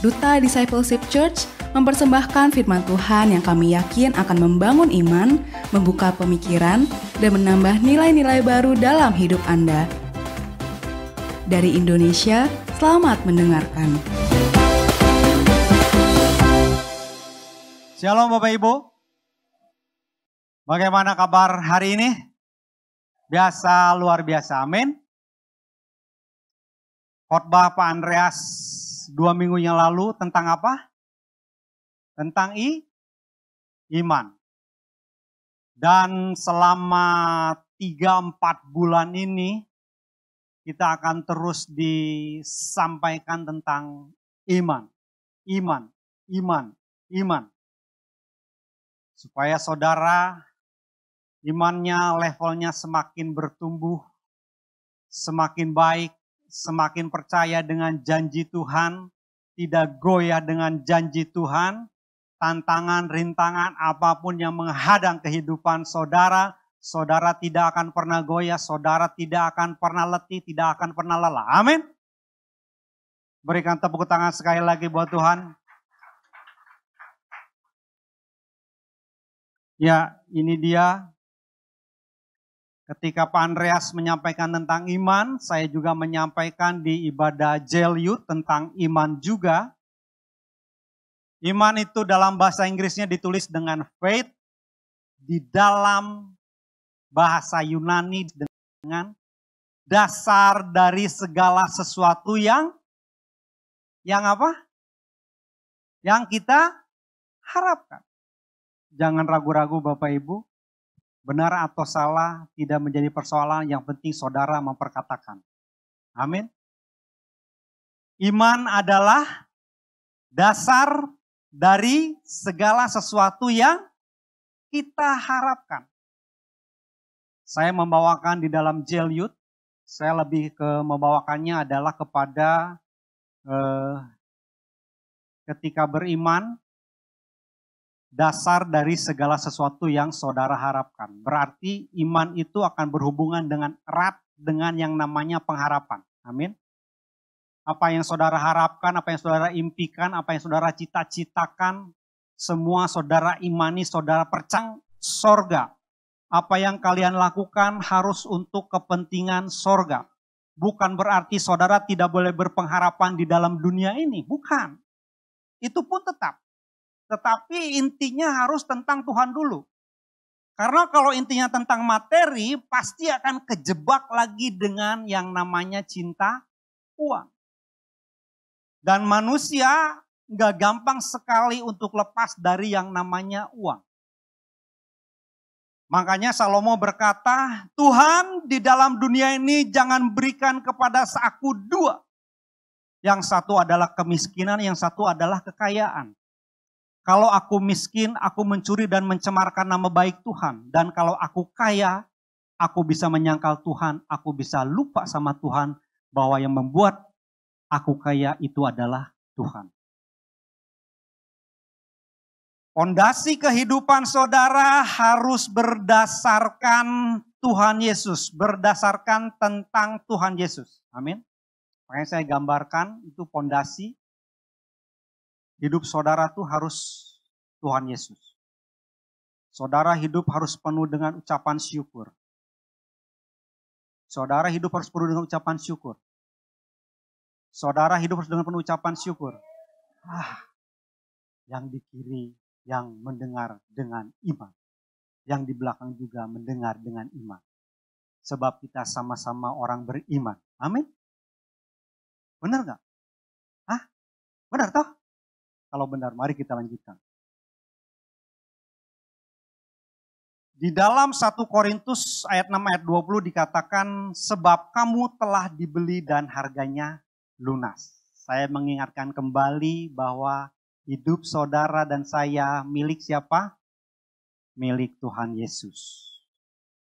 Duta Discipleship Church mempersembahkan firman Tuhan yang kami yakin akan membangun iman, membuka pemikiran, dan menambah nilai-nilai baru dalam hidup Anda. Dari Indonesia, selamat mendengarkan. Shalom Bapak Ibu. Bagaimana kabar hari ini? Biasa, luar biasa. Amin. Khotbah Pak Andreas dua minggu yang lalu tentang apa? Tentang i, iman. Dan selama tiga empat bulan ini kita akan terus disampaikan tentang iman. Iman, iman, iman. Supaya saudara imannya levelnya semakin bertumbuh, semakin baik, semakin percaya dengan janji Tuhan, tidak goyah dengan janji Tuhan, tantangan, rintangan, apa pun yang menghadang kehidupan saudara, saudara tidak akan pernah goyah, saudara tidak akan pernah letih, tidak akan pernah lelah. Amin. Berikan tepuk tangan sekali lagi buat Tuhan. Ya, ini dia Ketika Pak Andreas menyampaikan tentang iman, saya juga menyampaikan di ibadah Jeliut tentang iman juga. Iman itu dalam bahasa Inggrisnya ditulis dengan faith, di dalam bahasa Yunani dengan dasar dari segala sesuatu yang yang apa? Yang kita harapkan. Jangan ragu-ragu Bapak Ibu, Benar atau salah tidak menjadi persoalan, yang penting saudara memperkatakan. Amin. Iman adalah dasar dari segala sesuatu yang kita harapkan. Saya membawakan di dalam Jeliut, saya lebih ke membawakannya adalah kepada eh, ketika beriman dasar dari segala sesuatu yang saudara harapkan. Berarti iman itu akan berhubungan dengan erat dengan yang namanya pengharapan. Amin. Apa yang saudara harapkan, apa yang saudara impikan, apa yang saudara cita-citakan, semua saudara imani, saudara percang sorga. Apa yang kalian lakukan harus untuk kepentingan sorga. Bukan berarti saudara tidak boleh berpengharapan di dalam dunia ini, bukan. Itu pun tetap tetapi intinya harus tentang Tuhan dulu. Karena kalau intinya tentang materi, pasti akan kejebak lagi dengan yang namanya cinta uang. Dan manusia nggak gampang sekali untuk lepas dari yang namanya uang. Makanya Salomo berkata, Tuhan di dalam dunia ini jangan berikan kepada aku dua. Yang satu adalah kemiskinan, yang satu adalah kekayaan. Kalau aku miskin, aku mencuri dan mencemarkan nama baik Tuhan. Dan kalau aku kaya, aku bisa menyangkal Tuhan, aku bisa lupa sama Tuhan bahwa yang membuat aku kaya itu adalah Tuhan. Fondasi kehidupan saudara harus berdasarkan Tuhan Yesus, berdasarkan tentang Tuhan Yesus. Amin. Makanya saya gambarkan itu fondasi hidup saudara tuh harus Tuhan Yesus. Saudara hidup harus penuh dengan ucapan syukur. Saudara hidup harus penuh dengan ucapan syukur. Saudara hidup harus dengan penuh ucapan syukur. Ah, yang di kiri yang mendengar dengan iman. Yang di belakang juga mendengar dengan iman. Sebab kita sama-sama orang beriman. Amin. Benar nggak? Hah? Benar toh? Kalau benar, mari kita lanjutkan. Di dalam 1 Korintus ayat 6 ayat 20 dikatakan sebab kamu telah dibeli dan harganya lunas. Saya mengingatkan kembali bahwa hidup saudara dan saya milik siapa? Milik Tuhan Yesus.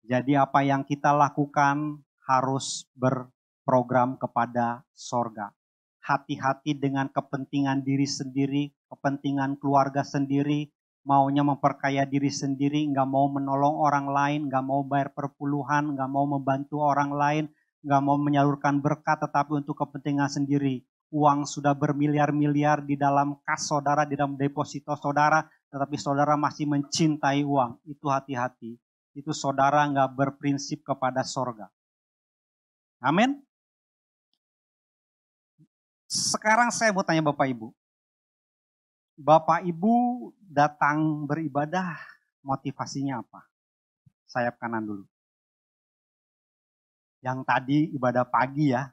Jadi apa yang kita lakukan harus berprogram kepada sorga hati-hati dengan kepentingan diri sendiri, kepentingan keluarga sendiri, maunya memperkaya diri sendiri, nggak mau menolong orang lain, nggak mau bayar perpuluhan, nggak mau membantu orang lain, nggak mau menyalurkan berkat, tetapi untuk kepentingan sendiri. uang sudah bermiliar-miliar di dalam kas saudara, di dalam deposito saudara, tetapi saudara masih mencintai uang. Itu hati-hati. Itu saudara nggak berprinsip kepada sorga. Amin. Sekarang saya mau tanya Bapak Ibu. Bapak Ibu datang beribadah, motivasinya apa? Sayap kanan dulu. Yang tadi ibadah pagi ya,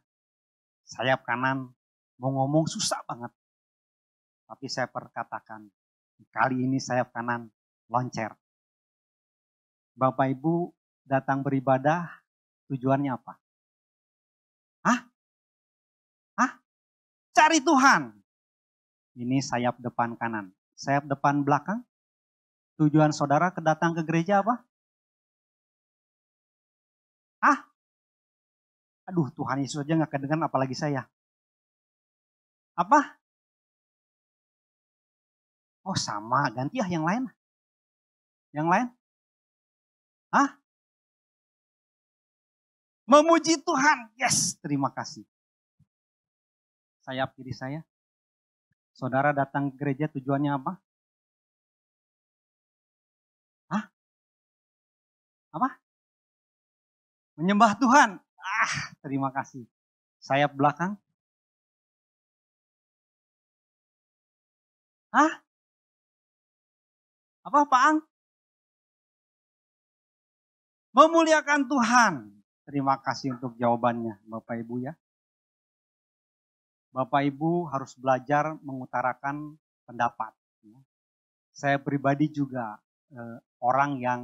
sayap kanan Mau ngomong susah banget. Tapi saya perkatakan, kali ini sayap kanan loncer. Bapak Ibu datang beribadah, tujuannya apa? Cari Tuhan. Ini sayap depan kanan. Sayap depan belakang. Tujuan saudara kedatang ke gereja apa? Hah? Aduh Tuhan Yesus aja gak kedengeran apalagi saya. Apa? Oh sama, ganti ya yang lain. Yang lain? Hah? Memuji Tuhan. Yes, terima kasih. Sayap kiri saya. Saudara datang ke gereja tujuannya apa? Hah? Apa? Menyembah Tuhan. Ah, terima kasih. Sayap belakang. Hah? Apa Pak Memuliakan Tuhan. Terima kasih untuk jawabannya Bapak Ibu ya. Bapak Ibu harus belajar mengutarakan pendapat. Ya. Saya pribadi juga eh, orang yang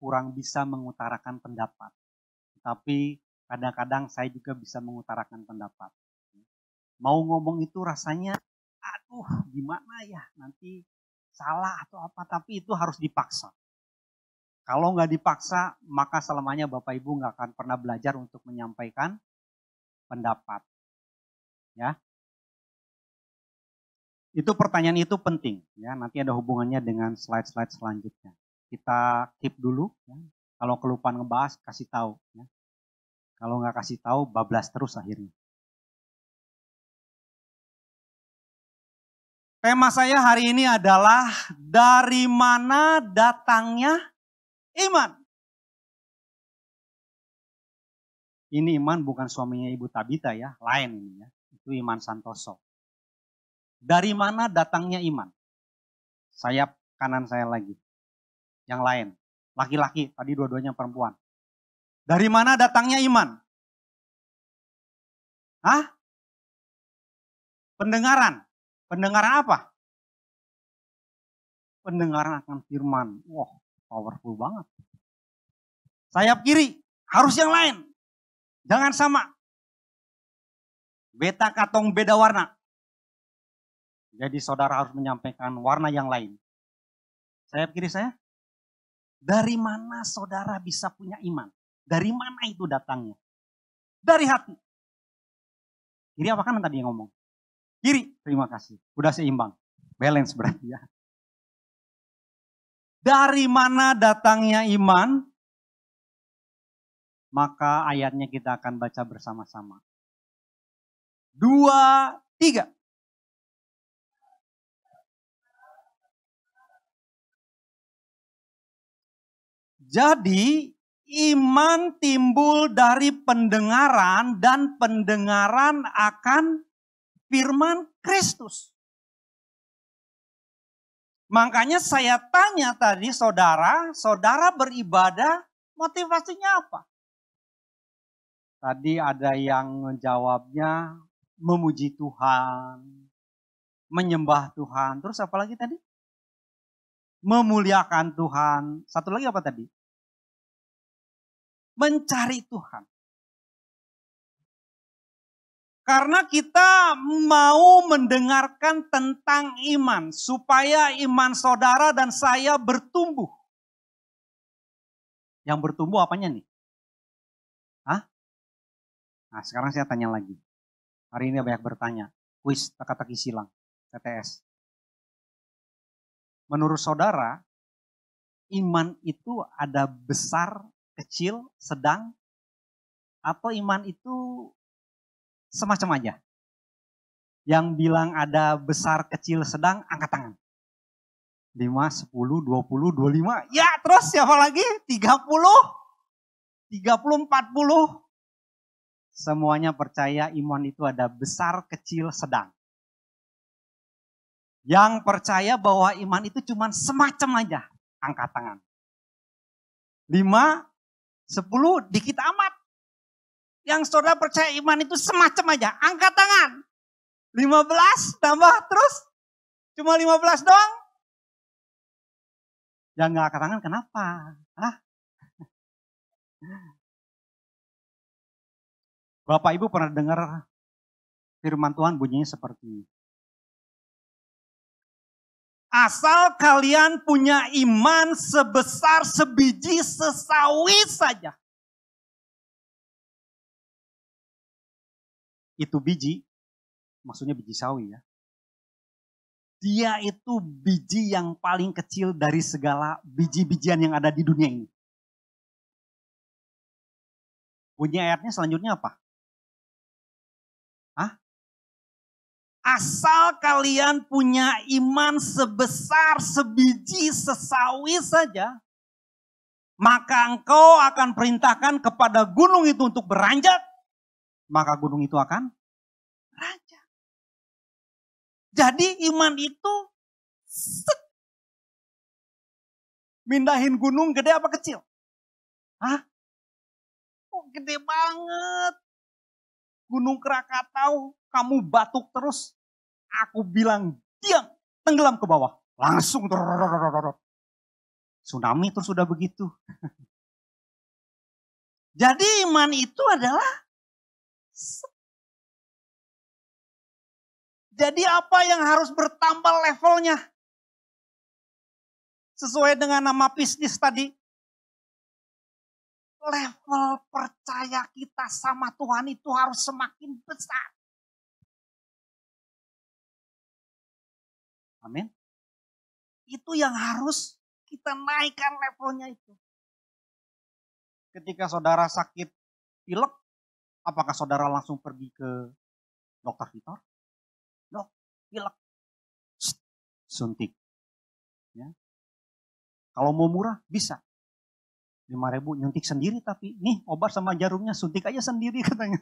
kurang bisa mengutarakan pendapat. Tapi kadang-kadang saya juga bisa mengutarakan pendapat. Mau ngomong itu rasanya aduh gimana ya nanti salah atau apa, tapi itu harus dipaksa. Kalau nggak dipaksa, maka selamanya Bapak Ibu nggak akan pernah belajar untuk menyampaikan pendapat. Ya, itu pertanyaan itu penting ya nanti ada hubungannya dengan slide-slide selanjutnya kita keep dulu ya. kalau kelupaan ngebahas kasih tahu ya kalau nggak kasih tahu bablas terus akhirnya Tema saya hari ini adalah dari mana datangnya iman. Ini iman bukan suaminya Ibu Tabita ya, lain ini ya. Itu iman Santoso. Dari mana datangnya iman? Sayap kanan saya lagi. Yang lain, laki-laki, tadi dua-duanya perempuan. Dari mana datangnya iman? Hah? Pendengaran. Pendengaran apa? Pendengaran akan firman. Wah, powerful banget. Sayap kiri, harus yang lain. Jangan sama. Beta katong beda warna. Jadi saudara harus menyampaikan warna yang lain. Sayap kiri saya. Dari mana saudara bisa punya iman? Dari mana itu datangnya? Dari hati. Kiri apa kanan tadi yang ngomong? Kiri, terima kasih. Udah seimbang. Balance berarti ya. Dari mana datangnya iman? Maka ayatnya kita akan baca bersama-sama. Dua, tiga. Jadi iman timbul dari pendengaran dan pendengaran akan firman Kristus. Makanya saya tanya tadi saudara, saudara beribadah motivasinya apa? Tadi ada yang menjawabnya memuji Tuhan, menyembah Tuhan. Terus apa lagi tadi? Memuliakan Tuhan. Satu lagi apa tadi? Mencari Tuhan. Karena kita mau mendengarkan tentang iman, supaya iman saudara dan saya bertumbuh. Yang bertumbuh apanya nih? Hah? Nah sekarang saya tanya lagi. Hari ini banyak bertanya. Kuis teka-teki silang, TTS. Menurut saudara, iman itu ada besar, kecil, sedang, atau iman itu semacam aja. Yang bilang ada besar, kecil, sedang, angkat tangan. 5, 10, 20, 25. Ya terus siapa lagi? 30, 30, 40. Semuanya percaya iman itu ada besar, kecil, sedang. Yang percaya bahwa iman itu cuma semacam aja. Angkat tangan. 5, 10, dikit amat. Yang saudara percaya iman itu semacam aja. Angkat tangan. 15 tambah terus. Cuma 15 doang. Yang nggak angkat tangan kenapa? Hah? Bapak Ibu pernah dengar firman Tuhan bunyinya seperti ini. Asal kalian punya iman sebesar sebiji sesawi saja. Itu biji, maksudnya biji sawi ya. Dia itu biji yang paling kecil dari segala biji-bijian yang ada di dunia ini. Bunyi ayatnya selanjutnya apa? Asal kalian punya iman sebesar sebiji sesawi saja, maka engkau akan perintahkan kepada gunung itu untuk beranjak, maka gunung itu akan beranjak. Jadi iman itu set. Mindahin gunung gede apa kecil? Hah? Oh, gede banget. Gunung Krakatau, kamu batuk terus. Aku bilang, diam, tenggelam ke bawah. Langsung. Tsunami terus sudah begitu. Jadi iman itu adalah jadi apa yang harus bertambah levelnya? Sesuai dengan nama bisnis tadi level percaya kita sama Tuhan itu harus semakin besar. Amin. Itu yang harus kita naikkan levelnya itu. Ketika saudara sakit pilek, apakah saudara langsung pergi ke dokter Vitor? Dok, pilek. Suntik. Ya. Kalau mau murah, bisa lima ribu nyuntik sendiri tapi nih obat sama jarumnya suntik aja sendiri katanya.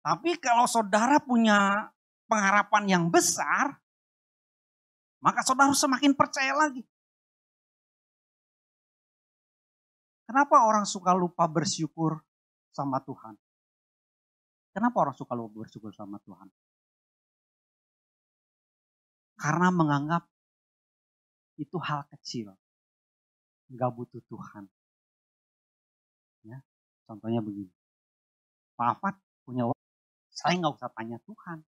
Tapi kalau saudara punya pengharapan yang besar, maka saudara semakin percaya lagi. Kenapa orang suka lupa bersyukur sama Tuhan? Kenapa orang suka lupa bersyukur sama Tuhan? Karena menganggap itu hal kecil. Nggak butuh Tuhan. Ya, contohnya begini. Pak punya saya nggak usah tanya Tuhan.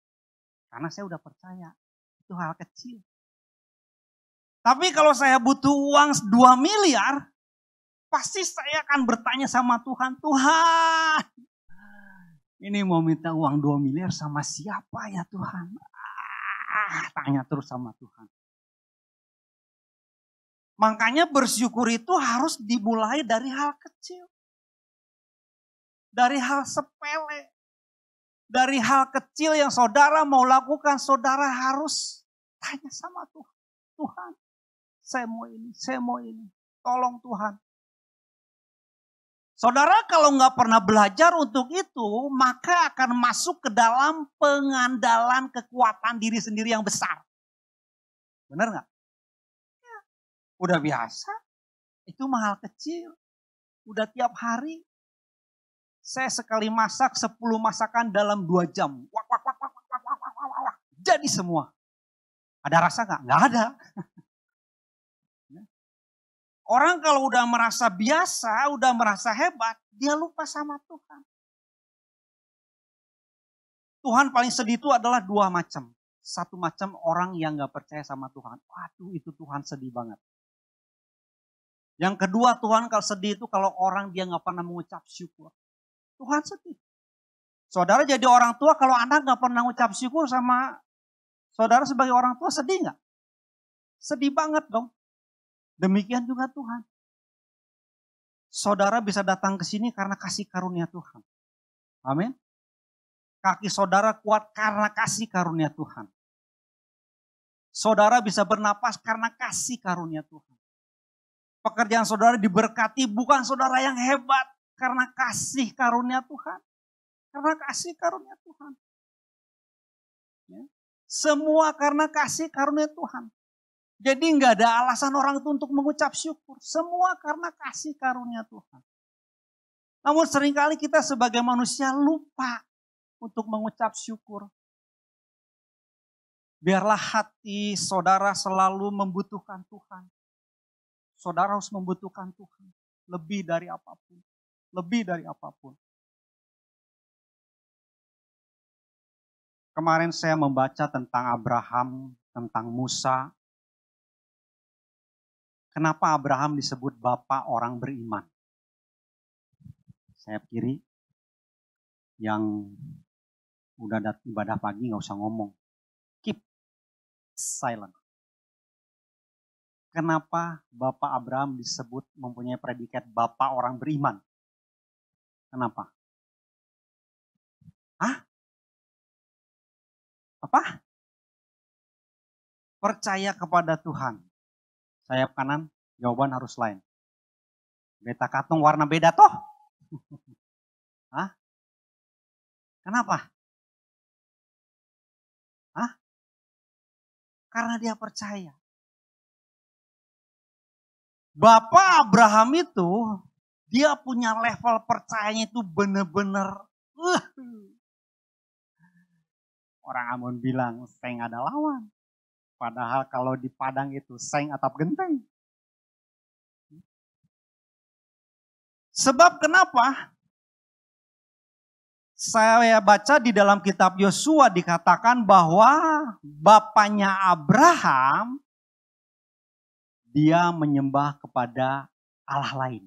Karena saya udah percaya. Itu hal kecil. Tapi kalau saya butuh uang 2 miliar, pasti saya akan bertanya sama Tuhan, Tuhan, ini mau minta uang 2 miliar sama siapa ya Tuhan? Ah, tanya terus sama Tuhan. Makanya bersyukur itu harus dimulai dari hal kecil. Dari hal sepele. Dari hal kecil yang saudara mau lakukan, saudara harus tanya sama Tuhan. Tuhan, saya mau ini, saya mau ini. Tolong Tuhan. Saudara kalau nggak pernah belajar untuk itu, maka akan masuk ke dalam pengandalan kekuatan diri sendiri yang besar. Benar nggak? Udah biasa. Itu mahal kecil. Udah tiap hari. Saya sekali masak 10 masakan dalam 2 jam. Wak, wak, wak, wak, wak, wak, wak, wak, wak. Jadi semua. Ada rasa nggak? Nggak ada. Orang kalau udah merasa biasa, udah merasa hebat, dia lupa sama Tuhan. Tuhan paling sedih itu adalah dua macam. Satu macam orang yang gak percaya sama Tuhan. Waduh itu Tuhan sedih banget. Yang kedua Tuhan kalau sedih itu kalau orang dia nggak pernah mengucap syukur. Tuhan sedih. Saudara jadi orang tua kalau anak nggak pernah mengucap syukur sama saudara sebagai orang tua sedih nggak? Sedih banget dong. Demikian juga Tuhan. Saudara bisa datang ke sini karena kasih karunia Tuhan. Amin. Kaki saudara kuat karena kasih karunia Tuhan. Saudara bisa bernapas karena kasih karunia Tuhan. Pekerjaan saudara diberkati bukan saudara yang hebat karena kasih karunia Tuhan. Karena kasih karunia Tuhan. Ya. Semua karena kasih karunia Tuhan. Jadi nggak ada alasan orang itu untuk mengucap syukur. Semua karena kasih karunia Tuhan. Namun sering kali kita sebagai manusia lupa untuk mengucap syukur. Biarlah hati saudara selalu membutuhkan Tuhan. Saudara harus membutuhkan Tuhan. Lebih dari apa pun. Lebih dari apa pun. Kemarin saya membaca tentang Abraham, tentang Musa. Kenapa Abraham disebut bapak orang beriman? Saya kiri yang udah dat ibadah pagi nggak usah ngomong. Keep silent. Kenapa Bapak Abraham disebut mempunyai predikat Bapak orang beriman? Kenapa? Hah? Apa? Percaya kepada Tuhan. Sayap kanan, jawaban harus lain. Beta katung warna beda toh. Hah? Kenapa? Hah? Karena dia percaya. Bapak Abraham itu dia punya level percayanya itu benar-benar uh. Orang Amun bilang seng ada lawan. Padahal kalau di Padang itu seng atap genteng. Sebab kenapa? Saya baca di dalam kitab Yosua dikatakan bahwa bapaknya Abraham dia menyembah kepada Allah lain.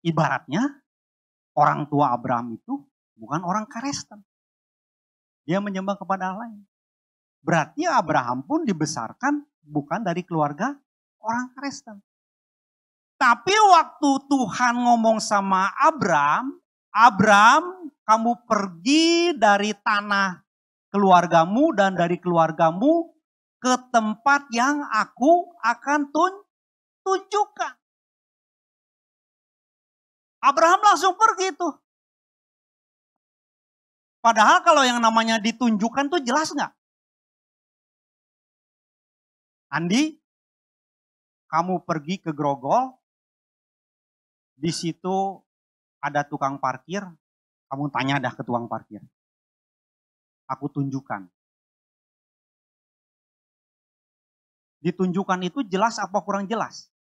Ya. Ibaratnya orang tua Abraham itu bukan orang Kristen. Dia menyembah kepada Allah lain. Berarti Abraham pun dibesarkan bukan dari keluarga orang Kristen. Tapi waktu Tuhan ngomong sama Abram, Abram kamu pergi dari tanah keluargamu dan dari keluargamu ke tempat yang aku akan tun tunjukkan. Abraham langsung pergi tuh. Padahal kalau yang namanya ditunjukkan tuh jelas nggak? Andi, kamu pergi ke Grogol, di situ ada tukang parkir, kamu tanya dah ke tukang parkir. Aku tunjukkan. Ditunjukkan itu jelas apa kurang jelas?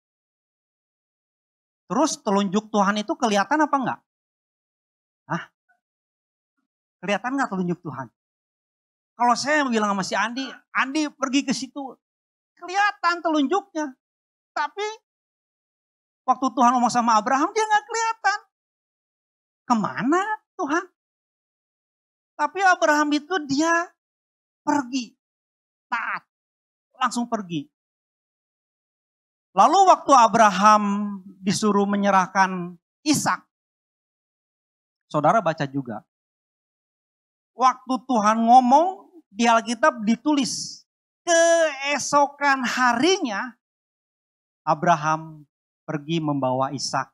Terus telunjuk Tuhan itu kelihatan apa enggak? Hah? Kelihatan enggak telunjuk Tuhan? Kalau saya bilang sama si Andi, Andi pergi ke situ, kelihatan telunjuknya. Tapi Waktu Tuhan ngomong sama Abraham, dia nggak kelihatan. Ke mana Tuhan? Tapi Abraham itu dia pergi. Taat. Langsung pergi. Lalu waktu Abraham disuruh menyerahkan Ishak, saudara baca juga. Waktu Tuhan ngomong di Alkitab ditulis, keesokan harinya Abraham pergi membawa Ishak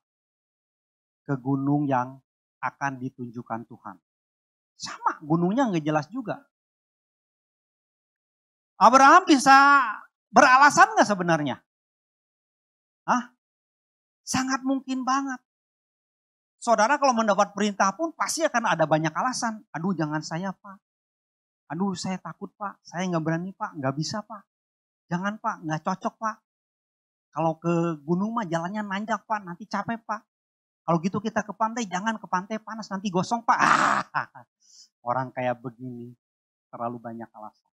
ke gunung yang akan ditunjukkan Tuhan. Sama, gunungnya nggak jelas juga. Abraham bisa beralasan nggak sebenarnya? Hah? Sangat mungkin banget. Saudara kalau mendapat perintah pun pasti akan ada banyak alasan. Aduh jangan saya pak. Aduh saya takut pak. Saya nggak berani pak. Nggak bisa pak. Jangan pak. Nggak cocok pak. Kalau ke gunung mah jalannya nanjak pak, nanti capek pak. Kalau gitu kita ke pantai, jangan ke pantai panas, nanti gosong pak. orang kayak begini terlalu banyak alasan.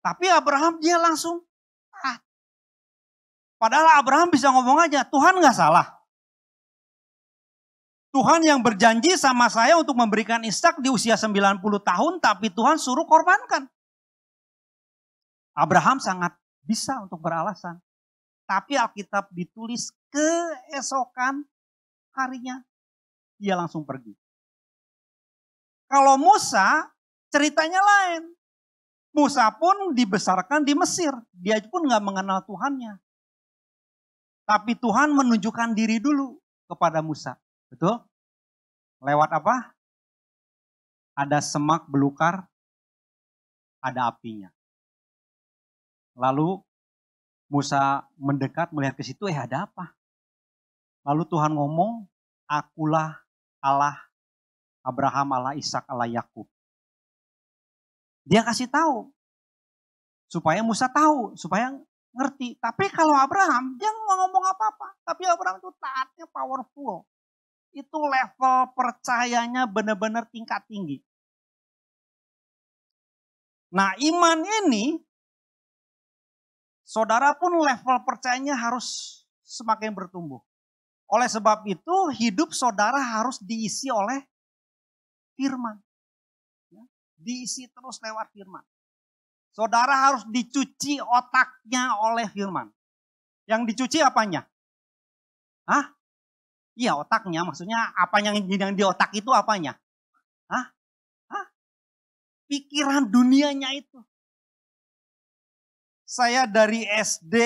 Tapi Abraham dia langsung ah. Padahal Abraham bisa ngomong aja, Tuhan nggak salah. Tuhan yang berjanji sama saya untuk memberikan Ishak di usia 90 tahun, tapi Tuhan suruh korbankan. Abraham sangat bisa untuk beralasan. Tapi Alkitab ditulis keesokan harinya. dia langsung pergi. Kalau Musa, ceritanya lain. Musa pun dibesarkan di Mesir. Dia pun nggak mengenal Tuhannya. Tapi Tuhan menunjukkan diri dulu kepada Musa. Betul? Lewat apa? Ada semak belukar, ada apinya. Lalu Musa mendekat melihat ke situ, eh ada apa? Lalu Tuhan ngomong, akulah Allah Abraham, Allah Ishak, Allah Yakub. Dia kasih tahu supaya Musa tahu, supaya ngerti. Tapi kalau Abraham, dia nggak ngomong apa-apa. Tapi Abraham itu taatnya powerful. Itu level percayanya benar-benar tingkat tinggi. Nah iman ini, saudara pun level percayanya harus semakin bertumbuh. Oleh sebab itu hidup saudara harus diisi oleh firman. Ya, diisi terus lewat firman. Saudara harus dicuci otaknya oleh firman. Yang dicuci apanya? Hah? Iya otaknya, maksudnya apa yang, yang di otak itu apanya? Hah? Hah? Pikiran dunianya itu. Saya dari SD,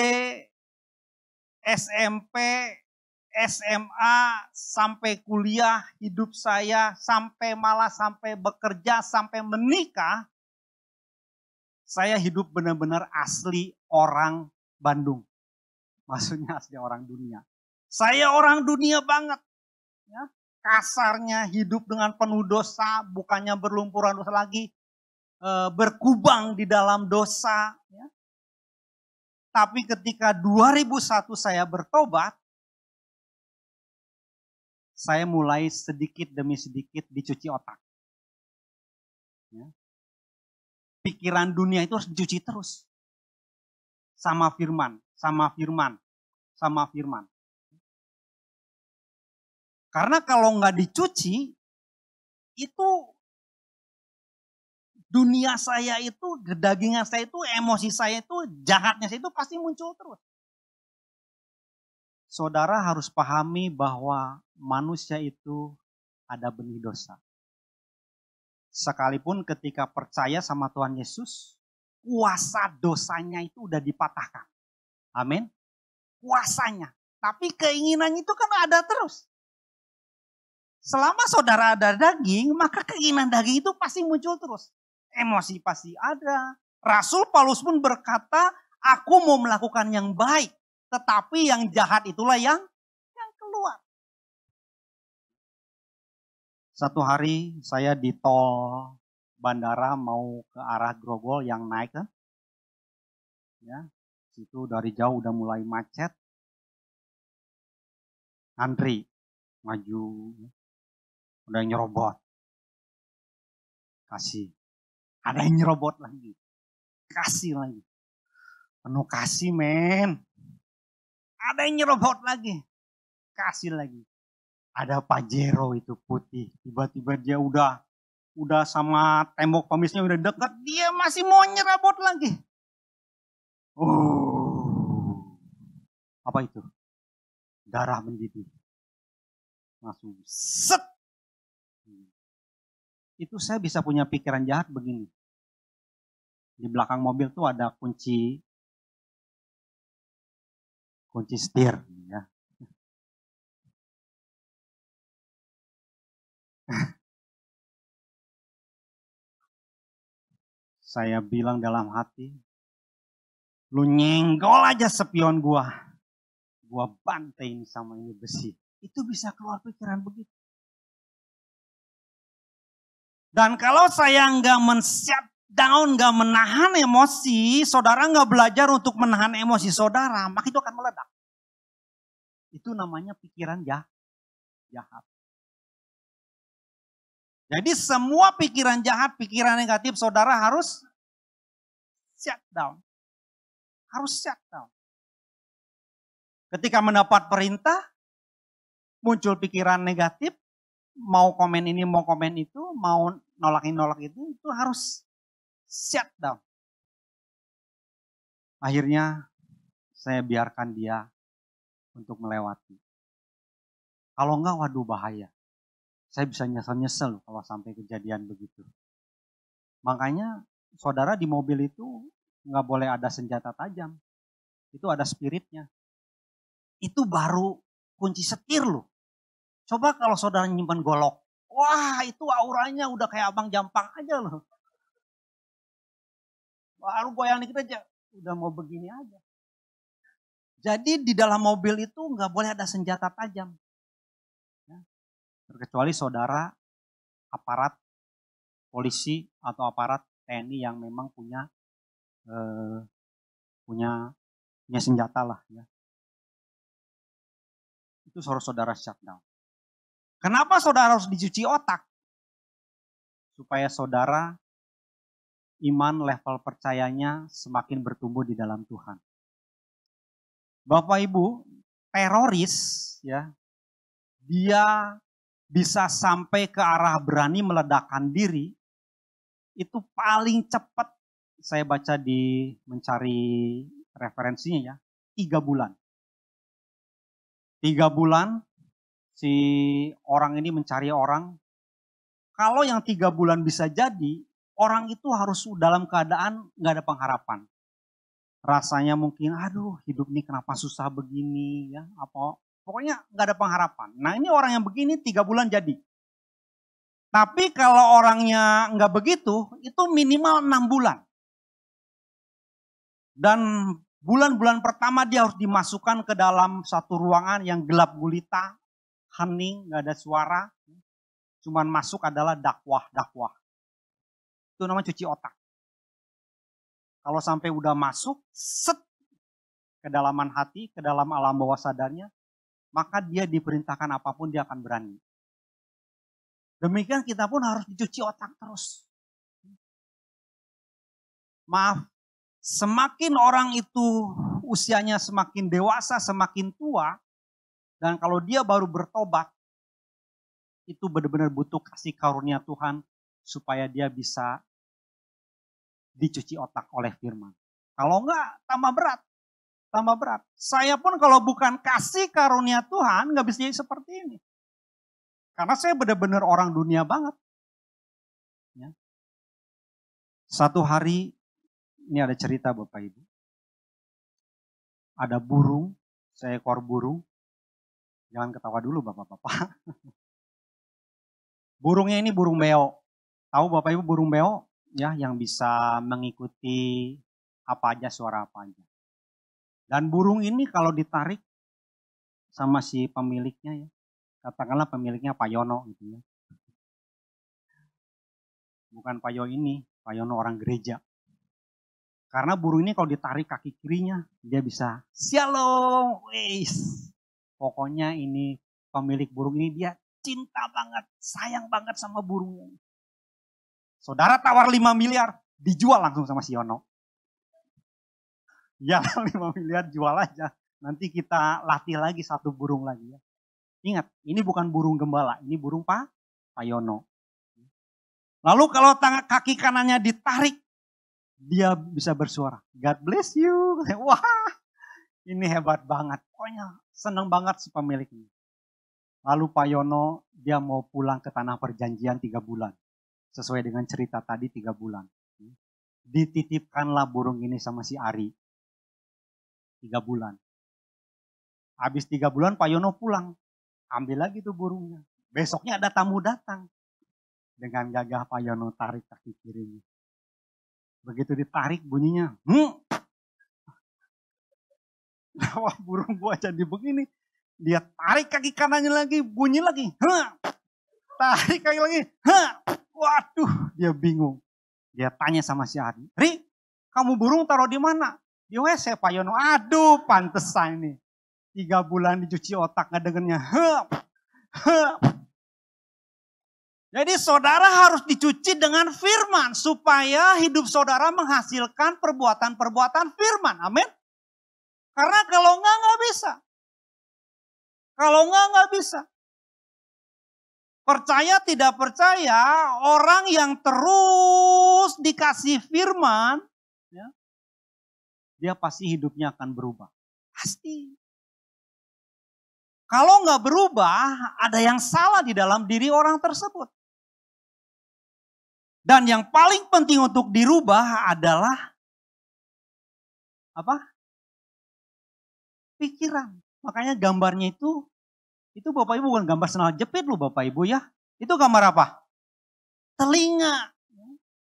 SMP, SMA, sampai kuliah, hidup saya, sampai malah sampai bekerja, sampai menikah, saya hidup benar-benar asli orang Bandung. Maksudnya asli orang dunia. Saya orang dunia banget. Ya, kasarnya hidup dengan penuh dosa, bukannya berlumpuran dosa lagi, e, berkubang di dalam dosa. Ya. Tapi ketika 2001 saya bertobat, saya mulai sedikit demi sedikit dicuci otak. Ya pikiran dunia itu harus dicuci terus. Sama firman, sama firman, sama firman. Karena kalau nggak dicuci, itu dunia saya itu, dagingan saya itu, emosi saya itu, jahatnya saya itu pasti muncul terus. Saudara harus pahami bahwa manusia itu ada benih dosa. Sekalipun ketika percaya sama Tuhan Yesus, kuasa dosanya itu udah dipatahkan. Amin. Kuasanya. Tapi keinginannya itu kan ada terus. Selama saudara ada daging, maka keinginan daging itu pasti muncul terus. Emosi pasti ada. Rasul Paulus pun berkata, aku mau melakukan yang baik. Tetapi yang jahat itulah yang yang Satu hari saya di tol bandara mau ke arah Grogol yang naik kan. Ya, situ dari jauh udah mulai macet. Antri, maju, udah nyerobot. Kasih. Ada yang nyerobot lagi. Kasih lagi. Penuh kasih men. Ada yang nyerobot lagi. Kasih lagi ada Pajero itu putih. Tiba-tiba dia udah udah sama tembok pemisnya udah dekat, dia masih mau nyerabot lagi. Oh, apa itu? Darah mendidih. Langsung set. Itu saya bisa punya pikiran jahat begini. Di belakang mobil tuh ada kunci kunci setir Saya bilang dalam hati, lu nyenggol aja sepion gua. Gua bantai sama ini besi. Itu bisa keluar pikiran begitu. Dan kalau saya nggak men-shut down, nggak menahan emosi, saudara nggak belajar untuk menahan emosi saudara, maka itu akan meledak. Itu namanya pikiran jahat. Jadi semua pikiran jahat, pikiran negatif saudara harus shut down. Harus shut down. Ketika mendapat perintah, muncul pikiran negatif, mau komen ini, mau komen itu, mau nolak ini, nolak itu, itu harus shut down. Akhirnya saya biarkan dia untuk melewati. Kalau enggak, waduh bahaya. Saya bisa nyesel-nyesel kalau sampai kejadian begitu. Makanya saudara di mobil itu nggak boleh ada senjata tajam. Itu ada spiritnya. Itu baru kunci setir loh. Coba kalau saudara nyimpan golok. Wah itu auranya udah kayak abang jampang aja loh. Baru goyang dikit aja. Udah mau begini aja. Jadi di dalam mobil itu nggak boleh ada senjata tajam. Terkecuali saudara aparat polisi atau aparat TNI yang memang punya eh, punya punya senjata lah ya. Itu saudara-saudara shutdown. Kenapa saudara harus dicuci otak? Supaya saudara iman level percayanya semakin bertumbuh di dalam Tuhan. Bapak Ibu, teroris ya, dia bisa sampai ke arah berani meledakkan diri, itu paling cepat saya baca di mencari referensinya ya, tiga bulan. Tiga bulan si orang ini mencari orang. Kalau yang tiga bulan bisa jadi, orang itu harus dalam keadaan nggak ada pengharapan. Rasanya mungkin, aduh hidup ini kenapa susah begini ya, apa Pokoknya nggak ada pengharapan. Nah ini orang yang begini tiga bulan jadi. Tapi kalau orangnya nggak begitu, itu minimal enam bulan. Dan bulan-bulan pertama dia harus dimasukkan ke dalam satu ruangan yang gelap gulita, hening, nggak ada suara. Cuman masuk adalah dakwah-dakwah. Itu namanya cuci otak. Kalau sampai udah masuk, set kedalaman hati, ke dalam alam bawah sadarnya, maka dia diperintahkan apa pun dia akan berani. Demikian kita pun harus dicuci otak terus. Maaf, semakin orang itu usianya semakin dewasa, semakin tua, dan kalau dia baru bertobat, itu benar-benar butuh kasih karunia Tuhan supaya dia bisa dicuci otak oleh firman. Kalau enggak, tambah berat tambah berat. Saya pun kalau bukan kasih karunia Tuhan nggak bisa jadi seperti ini. Karena saya benar-benar orang dunia banget. Ya. Satu hari, ini ada cerita Bapak Ibu. Ada burung, seekor burung. Jangan ketawa dulu Bapak-Bapak. Burungnya ini burung beo. Tahu Bapak Ibu burung beo? Ya, yang bisa mengikuti apa aja, suara apa aja. Dan burung ini kalau ditarik sama si pemiliknya ya, katakanlah pemiliknya Pak Yono gitu ya. Bukan Pak Yono ini, Pak Yono orang gereja. Karena burung ini kalau ditarik kaki kirinya, dia bisa shalom, wis. Pokoknya ini pemilik burung ini dia cinta banget, sayang banget sama burungnya. Saudara tawar 5 miliar, dijual langsung sama si Yono ya 5 miliar jual aja. Nanti kita latih lagi satu burung lagi ya. Ingat, ini bukan burung gembala, ini burung Pak Payono. Lalu kalau tangan kaki kanannya ditarik, dia bisa bersuara, God bless you. Wah, ini hebat banget. Pokoknya senang banget si pemilik ini. Lalu Pak Yono dia mau pulang ke tanah perjanjian tiga bulan. Sesuai dengan cerita tadi tiga bulan. Dititipkanlah burung ini sama si Ari. Tiga bulan. Habis tiga bulan Pak Yono pulang. Ambil lagi tuh burungnya. Besoknya ada tamu datang. Dengan gagah Pak Yono tarik kaki kirinya. Begitu ditarik bunyinya. Hmm. Wah burung gua jadi begini. Dia tarik kaki kanannya lagi. Bunyi lagi. Huh. Tarik kaki lagi. Huh. Waduh dia bingung. Dia tanya sama si Ari. Ri kamu burung taruh di mana? Di WC Pak Yono, aduh pantesan ini. Tiga bulan dicuci otak nggak dengernya. Hup, hup. Jadi saudara harus dicuci dengan firman. Supaya hidup saudara menghasilkan perbuatan-perbuatan firman. Amin. Karena kalau enggak, enggak bisa. Kalau enggak, enggak bisa. Percaya tidak percaya, orang yang terus dikasih firman, ya, dia pasti hidupnya akan berubah. Pasti. Kalau nggak berubah, ada yang salah di dalam diri orang tersebut. Dan yang paling penting untuk dirubah adalah apa? Pikiran. Makanya gambarnya itu, itu Bapak Ibu bukan gambar senal jepit loh Bapak Ibu ya. Itu gambar apa? Telinga.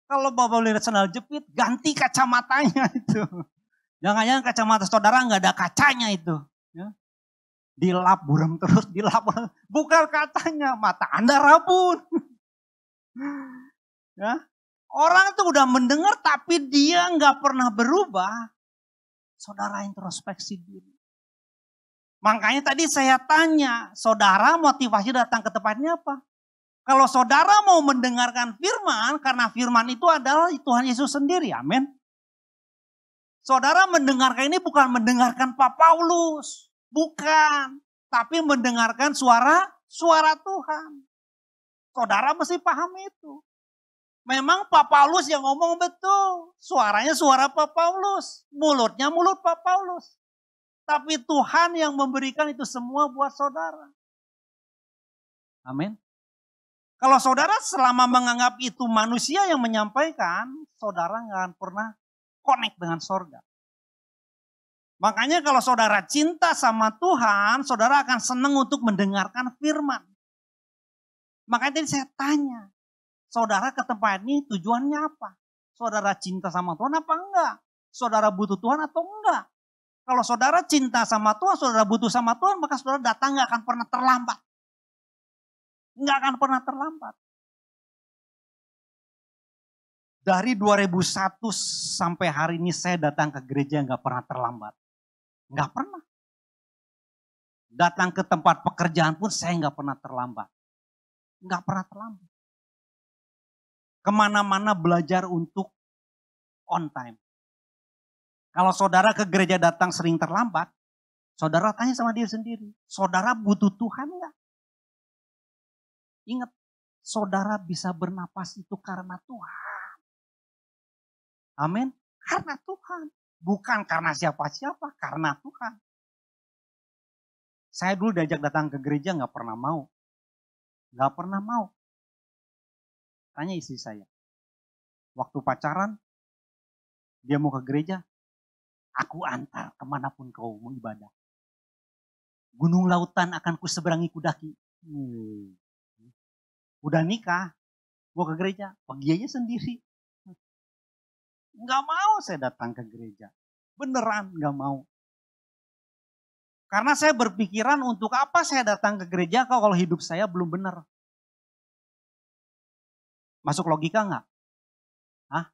Kalau Bapak lihat senal jepit, ganti kacamatanya itu. Jangan-jangan kacamata saudara nggak ada kacanya itu. Ya. Dilap buram terus, dilap. Bukan katanya, mata Anda rabun. Ya. Orang itu udah mendengar tapi dia nggak pernah berubah. Saudara introspeksi diri. Makanya tadi saya tanya, saudara motivasi datang ke tempatnya apa? Kalau saudara mau mendengarkan firman, karena firman itu adalah Tuhan Yesus sendiri, amin. Saudara mendengarkan ini bukan mendengarkan Pak Paulus, bukan. Tapi mendengarkan suara suara Tuhan. Saudara mesti paham itu. Memang Pak Paulus yang ngomong betul. Suaranya suara Pak Paulus. Mulutnya mulut Pak Paulus. Tapi Tuhan yang memberikan itu semua buat saudara. Amin. Kalau saudara selama menganggap itu manusia yang menyampaikan, saudara nggak akan pernah connect dengan sorga. Makanya kalau saudara cinta sama Tuhan, saudara akan senang untuk mendengarkan firman. Makanya tadi saya tanya, Saudara ke tempat ini tujuannya apa? Saudara cinta sama Tuhan apa enggak? Saudara butuh Tuhan atau enggak? Kalau saudara cinta sama Tuhan, saudara butuh sama Tuhan, maka saudara datang enggak akan pernah terlambat. Enggak akan pernah terlambat. Dari 2001 sampai hari ini saya datang ke gereja enggak pernah terlambat. Enggak pernah. Datang ke tempat pekerjaan pun saya enggak pernah terlambat. Enggak pernah terlambat ke mana-mana belajar untuk on time. Kalau saudara ke gereja datang sering terlambat, saudara tanya sama diri sendiri, saudara butuh Tuhan nggak? Ingat, saudara bisa bernapas itu karena Tuhan. Amin. Karena Tuhan. Bukan karena siapa-siapa, karena Tuhan. Saya dulu diajak datang ke gereja nggak pernah mau. Nggak pernah mau. Tanya istri saya. Waktu pacaran, dia mau ke gereja, aku antar ke mana pun kau mau ibadah. Gunung lautan akan ku seberangi kudaki. Hmm. Udah nikah, mau ke gereja, pergi aja sendiri. Nggak mau saya datang ke gereja. Beneran nggak mau. Karena saya berpikiran untuk apa saya datang ke gereja kalau hidup saya belum benar. Masuk logika nggak? Hah?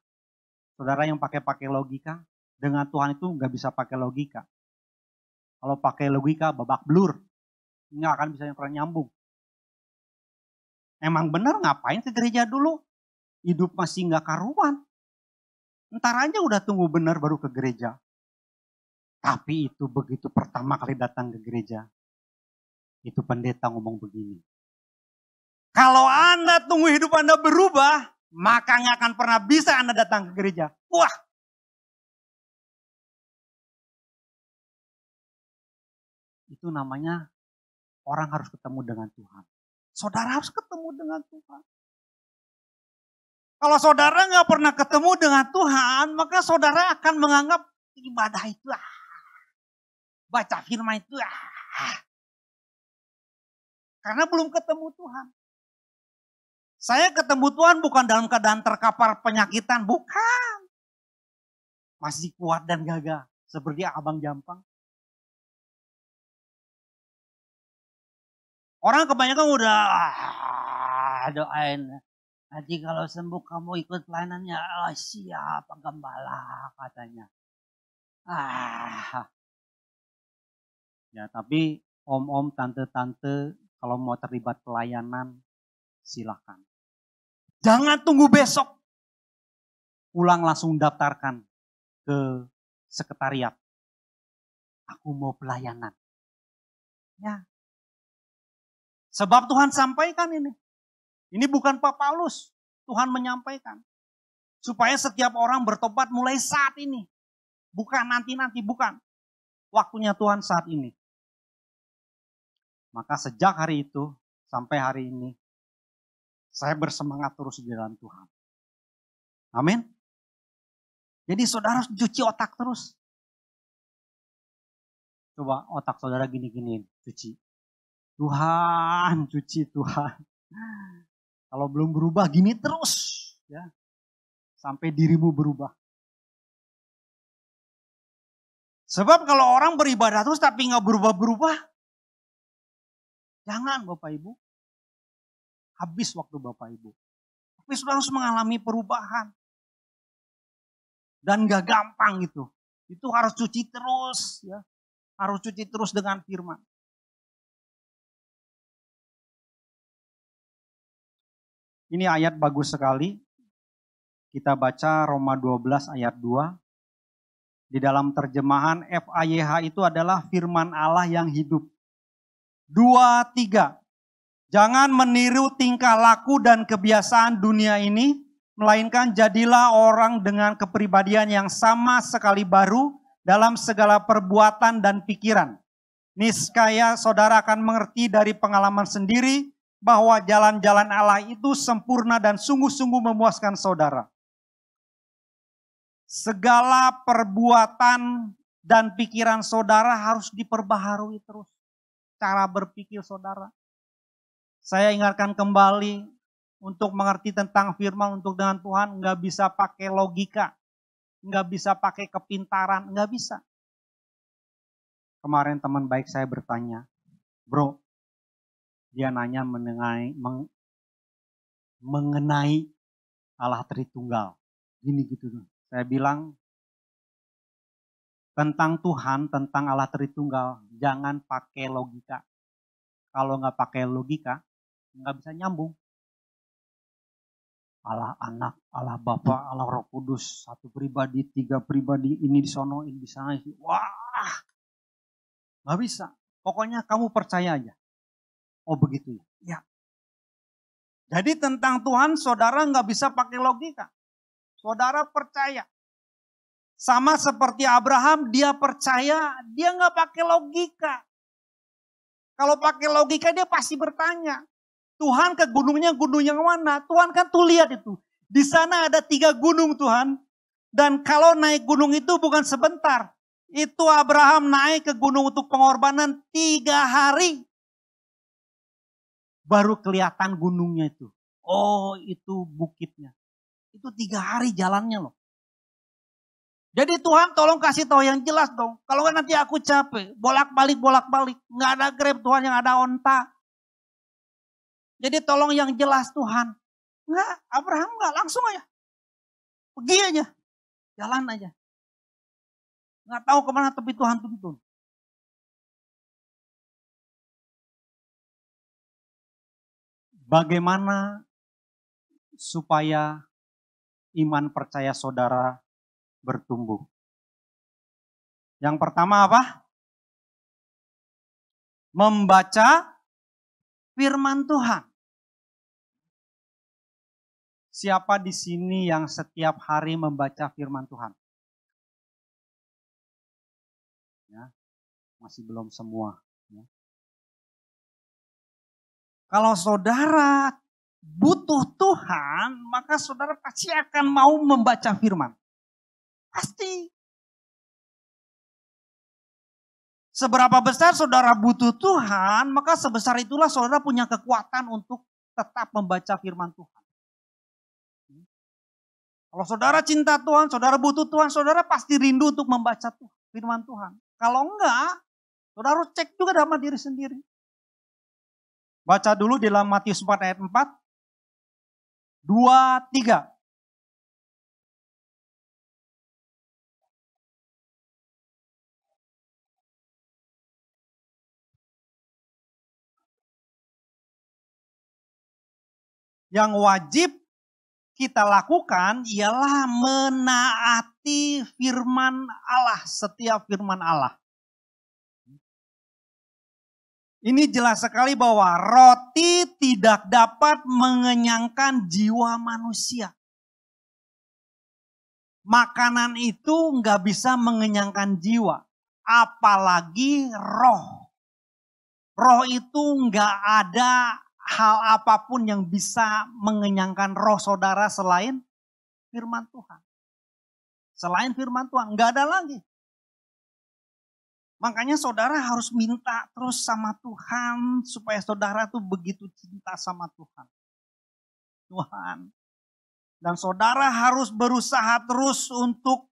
Saudara yang pakai-pakai logika, dengan Tuhan itu nggak bisa pakai logika. Kalau pakai logika babak blur, nggak akan bisa pernah nyambung. Emang benar ngapain ke gereja dulu? Hidup masih nggak karuan. Ntar aja udah tunggu benar baru ke gereja. Tapi itu begitu pertama kali datang ke gereja, itu pendeta ngomong begini. Kalau Anda tunggu hidup Anda berubah, maka nggak akan pernah bisa Anda datang ke gereja. Wah. Itu namanya orang harus ketemu dengan Tuhan. Saudara harus ketemu dengan Tuhan. Kalau saudara nggak pernah ketemu dengan Tuhan, maka saudara akan menganggap ibadah itu ah, baca firman itu ah, karena belum ketemu Tuhan. Saya ketemu Tuhan bukan dalam keadaan terkapar penyakitan, bukan. Masih kuat dan gagah, seperti abang jampang. Orang kebanyakan udah ah, doain. Nanti kalau sembuh kamu ikut pelayanannya, oh, siap gembala katanya. Ah. Ya tapi om-om, tante-tante kalau mau terlibat pelayanan silakan. Jangan tunggu besok. Pulang langsung daftarkan ke sekretariat. Aku mau pelayanan. Ya. Sebab Tuhan sampaikan ini. Ini bukan Pak Paulus. Tuhan menyampaikan. Supaya setiap orang bertobat mulai saat ini. Bukan nanti-nanti, bukan. Waktunya Tuhan saat ini. Maka sejak hari itu sampai hari ini, saya bersemangat terus di dalam Tuhan. Amin. Jadi saudara harus cuci otak terus. Coba otak saudara gini-gini, cuci. Tuhan, cuci Tuhan. Kalau belum berubah gini terus, ya. Sampai dirimu berubah. Sebab kalau orang beribadah terus tapi nggak berubah-berubah, jangan Bapak Ibu. Habis waktu Bapak Ibu. Tapi sudah harus mengalami perubahan. Dan gak gampang itu. Itu harus cuci terus ya. Harus cuci terus dengan firman. Ini ayat bagus sekali. Kita baca Roma 12 ayat 2. Di dalam terjemahan FAYH itu adalah firman Allah yang hidup. Dua, tiga. Jangan meniru tingkah laku dan kebiasaan dunia ini, melainkan jadilah orang dengan kepribadian yang sama sekali baru dalam segala perbuatan dan pikiran. Niscaya saudara akan mengerti dari pengalaman sendiri bahwa jalan-jalan Allah itu sempurna dan sungguh-sungguh memuaskan saudara. Segala perbuatan dan pikiran saudara harus diperbaharui terus. Cara berpikir saudara. Saya ingatkan kembali untuk mengerti tentang firman untuk dengan Tuhan nggak bisa pakai logika, nggak bisa pakai kepintaran, nggak bisa. Kemarin teman baik saya bertanya, bro, dia nanya mengenai meng, mengenai Allah Tritunggal. Gini gitu. Saya bilang tentang Tuhan, tentang Allah Tritunggal, jangan pakai logika. Kalau nggak pakai logika, nggak bisa nyambung. Allah anak, Allah Bapa, Allah Roh Kudus, satu pribadi, tiga pribadi, ini di sono, ini di sana. Wah, nggak bisa. Pokoknya kamu percaya aja. Oh begitu ya. ya. Jadi tentang Tuhan saudara nggak bisa pakai logika. Saudara percaya. Sama seperti Abraham, dia percaya, dia nggak pakai logika. Kalau pakai logika dia pasti bertanya. Tuhan ke gunungnya gunung yang mana? Tuhan kan tuh lihat itu. Di sana ada tiga gunung Tuhan. Dan kalau naik gunung itu bukan sebentar. Itu Abraham naik ke gunung untuk pengorbanan tiga hari baru kelihatan gunungnya itu. Oh itu bukitnya. Itu tiga hari jalannya loh. Jadi Tuhan tolong kasih tahu yang jelas dong. Kalau kan nanti aku capek, bolak-balik, bolak-balik. Nggak ada grab Tuhan yang ada onta. Jadi tolong yang jelas Tuhan. Enggak, Abraham enggak, langsung aja. Pergi aja, jalan aja. Nggak tahu ke mana tapi Tuhan tuntun. Bagaimana supaya iman percaya saudara bertumbuh? Yang pertama apa? Membaca firman Tuhan. Siapa di sini yang setiap hari membaca firman Tuhan? Ya, masih belum semua. Kalau saudara butuh Tuhan, maka saudara pasti akan mau membaca firman. Pasti. Seberapa besar saudara butuh Tuhan, maka sebesar itulah saudara punya kekuatan untuk tetap membaca firman Tuhan. Kalau saudara cinta Tuhan, saudara butuh Tuhan, saudara pasti rindu untuk membaca firman Tuhan. Kalau enggak, saudara harus cek juga dalam diri sendiri. Baca dulu di dalam Matius 4 ayat 4. 2, 3. Yang wajib kita lakukan ialah menaati firman Allah, setiap firman Allah. Ini jelas sekali bahwa roti tidak dapat mengenyangkan jiwa manusia. Makanan itu nggak bisa mengenyangkan jiwa, apalagi roh. Roh itu nggak ada hal apa pun yang bisa mengenyangkan roh saudara selain firman Tuhan. Selain firman Tuhan, nggak ada lagi. Makanya saudara harus minta terus sama Tuhan supaya saudara tuh begitu cinta sama Tuhan. Tuhan. Dan saudara harus berusaha terus untuk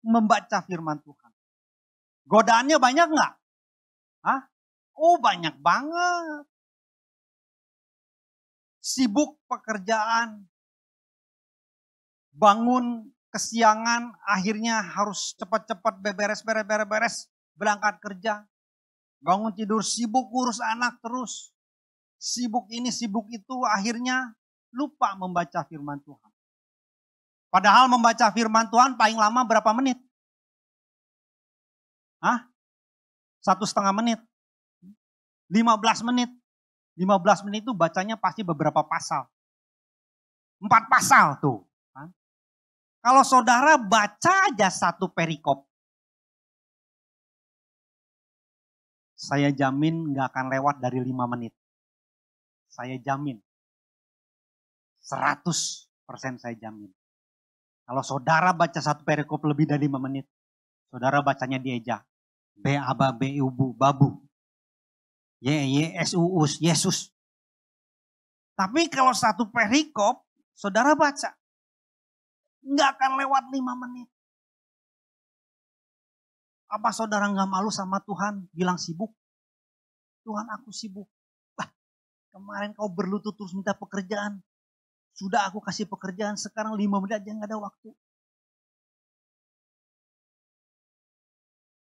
membaca firman Tuhan. Godaannya banyak nggak? Hah? Oh banyak banget. Sibuk pekerjaan. Bangun kesiangan akhirnya harus cepat-cepat beberes-beres-beres berangkat kerja. Bangun tidur sibuk urus anak terus. Sibuk ini sibuk itu akhirnya lupa membaca firman Tuhan. Padahal membaca firman Tuhan paling lama berapa menit? Hah? Satu setengah menit. 15 menit. 15 menit itu bacanya pasti beberapa pasal. Empat pasal tuh. Kalau saudara baca aja satu perikop, saya jamin nggak akan lewat dari lima menit. Saya jamin. 100% saya jamin. Kalau saudara baca satu perikop lebih dari lima menit, saudara bacanya dieja. B aba B ubu babu. Y Y S U us Yesus. Tapi kalau satu perikop, saudara baca nggak akan lewat lima menit. Apa saudara nggak malu sama Tuhan bilang sibuk? Tuhan aku sibuk. Bah, kemarin kau berlutut terus minta pekerjaan. Sudah aku kasih pekerjaan, sekarang lima menit aja nggak ada waktu.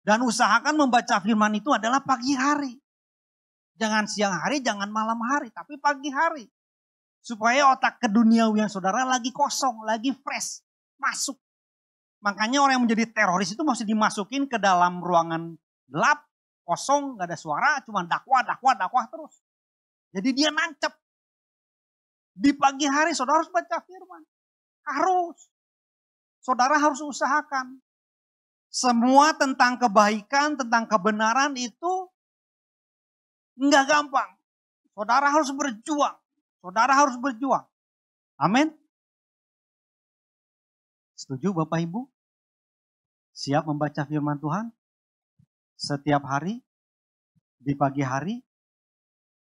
Dan usahakan membaca firman itu adalah pagi hari. Jangan siang hari, jangan malam hari, tapi pagi hari. Supaya otak keduniawian saudara lagi kosong, lagi fresh, masuk. Makanya orang yang menjadi teroris itu mesti dimasukin ke dalam ruangan gelap, kosong, gak ada suara, cuma dakwah, dakwah, dakwah terus. Jadi dia nancep. Di pagi hari saudara harus baca firman. Harus. Saudara harus usahakan. Semua tentang kebaikan, tentang kebenaran itu nggak gampang. Saudara harus berjuang. Saudara harus berjuang. Amin. Setuju Bapak Ibu? Siap membaca firman Tuhan? Setiap hari? Di pagi hari?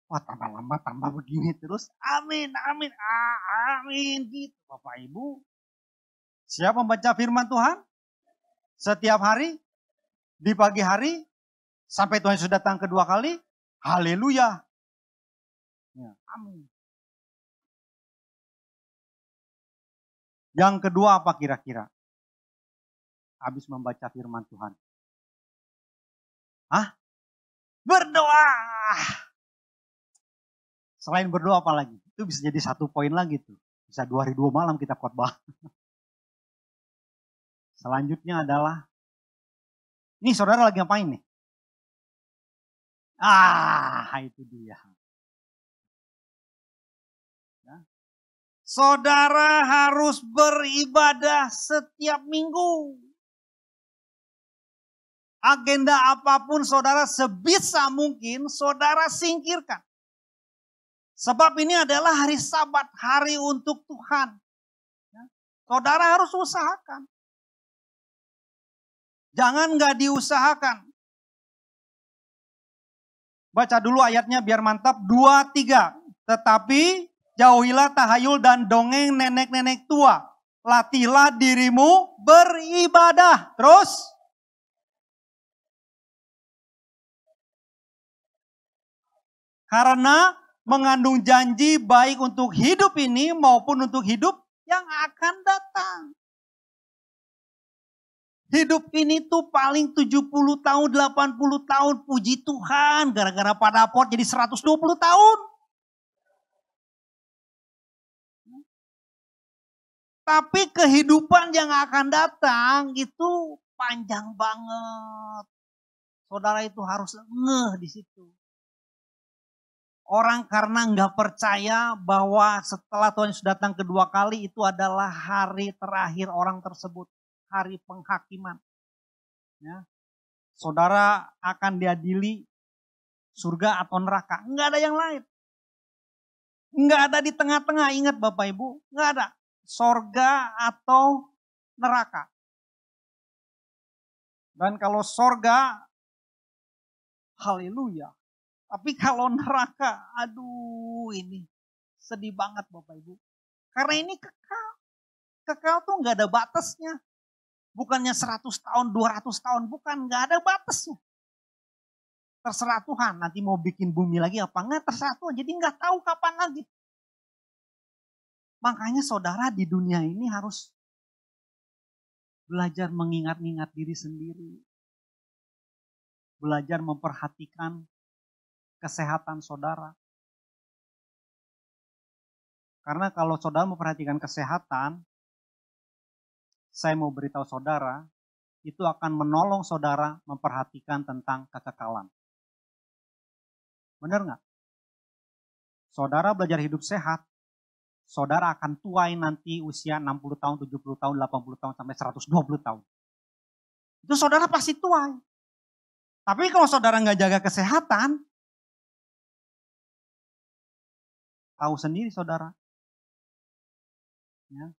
Wah tambah lama tambah begini terus. Amin, amin, ah, amin. Gitu Bapak Ibu. Siap membaca firman Tuhan? Setiap hari? Di pagi hari? Sampai Tuhan sudah datang kedua kali? Haleluya. Ya, amin. Yang kedua apa kira-kira? Habis membaca firman Tuhan. Hah? Berdoa. Selain berdoa apa lagi? Itu bisa jadi satu poin lagi tuh. Bisa dua hari dua malam kita khotbah. Selanjutnya adalah, ini saudara lagi ngapain nih? Ah, itu dia. Saudara harus beribadah setiap minggu. Agenda apa pun saudara sebisa mungkin saudara singkirkan. Sebab ini adalah hari sabat, hari untuk Tuhan. Ya. Saudara harus usahakan. Jangan nggak diusahakan. Baca dulu ayatnya biar mantap. Dua, tiga. Tetapi Jauhilah tahayul dan dongeng nenek-nenek tua. Latihlah dirimu beribadah. Terus? Karena mengandung janji baik untuk hidup ini maupun untuk hidup yang akan datang. Hidup ini tuh paling 70 tahun, 80 tahun. Puji Tuhan, gara-gara pada pot jadi 120 tahun. Tapi kehidupan yang akan datang itu panjang banget. Saudara itu harus ngeh di situ. Orang karena nggak percaya bahwa setelah Tuhan sudah datang kedua kali itu adalah hari terakhir orang tersebut. Hari penghakiman. Ya. Saudara akan diadili Surga atau neraka. Enggak ada yang lain. Enggak ada di tengah-tengah. Ingat Bapak Ibu. Enggak ada. Sorga atau neraka. Dan kalau sorga, haleluya. Tapi kalau neraka, aduh ini sedih banget Bapak Ibu. Karena ini kekal. Kekal tuh nggak ada batasnya. Bukannya 100 tahun, 200 tahun, bukan. Nggak ada batasnya. Terserah Tuhan, nanti mau bikin bumi lagi apa enggak, terserah Tuhan. Jadi nggak tahu kapan lagi. Makanya saudara di dunia ini harus belajar mengingat-ingat diri sendiri. Belajar memperhatikan kesehatan saudara. Karena kalau saudara memperhatikan kesehatan, saya mau beritahu saudara, itu akan menolong saudara memperhatikan tentang kekekalan. Benar nggak? Saudara belajar hidup sehat, saudara akan tuai nanti usia 60 tahun, 70 tahun, 80 tahun, sampai 120 tahun. Itu saudara pasti tuai. Tapi kalau saudara nggak jaga kesehatan, tahu sendiri saudara. Ya.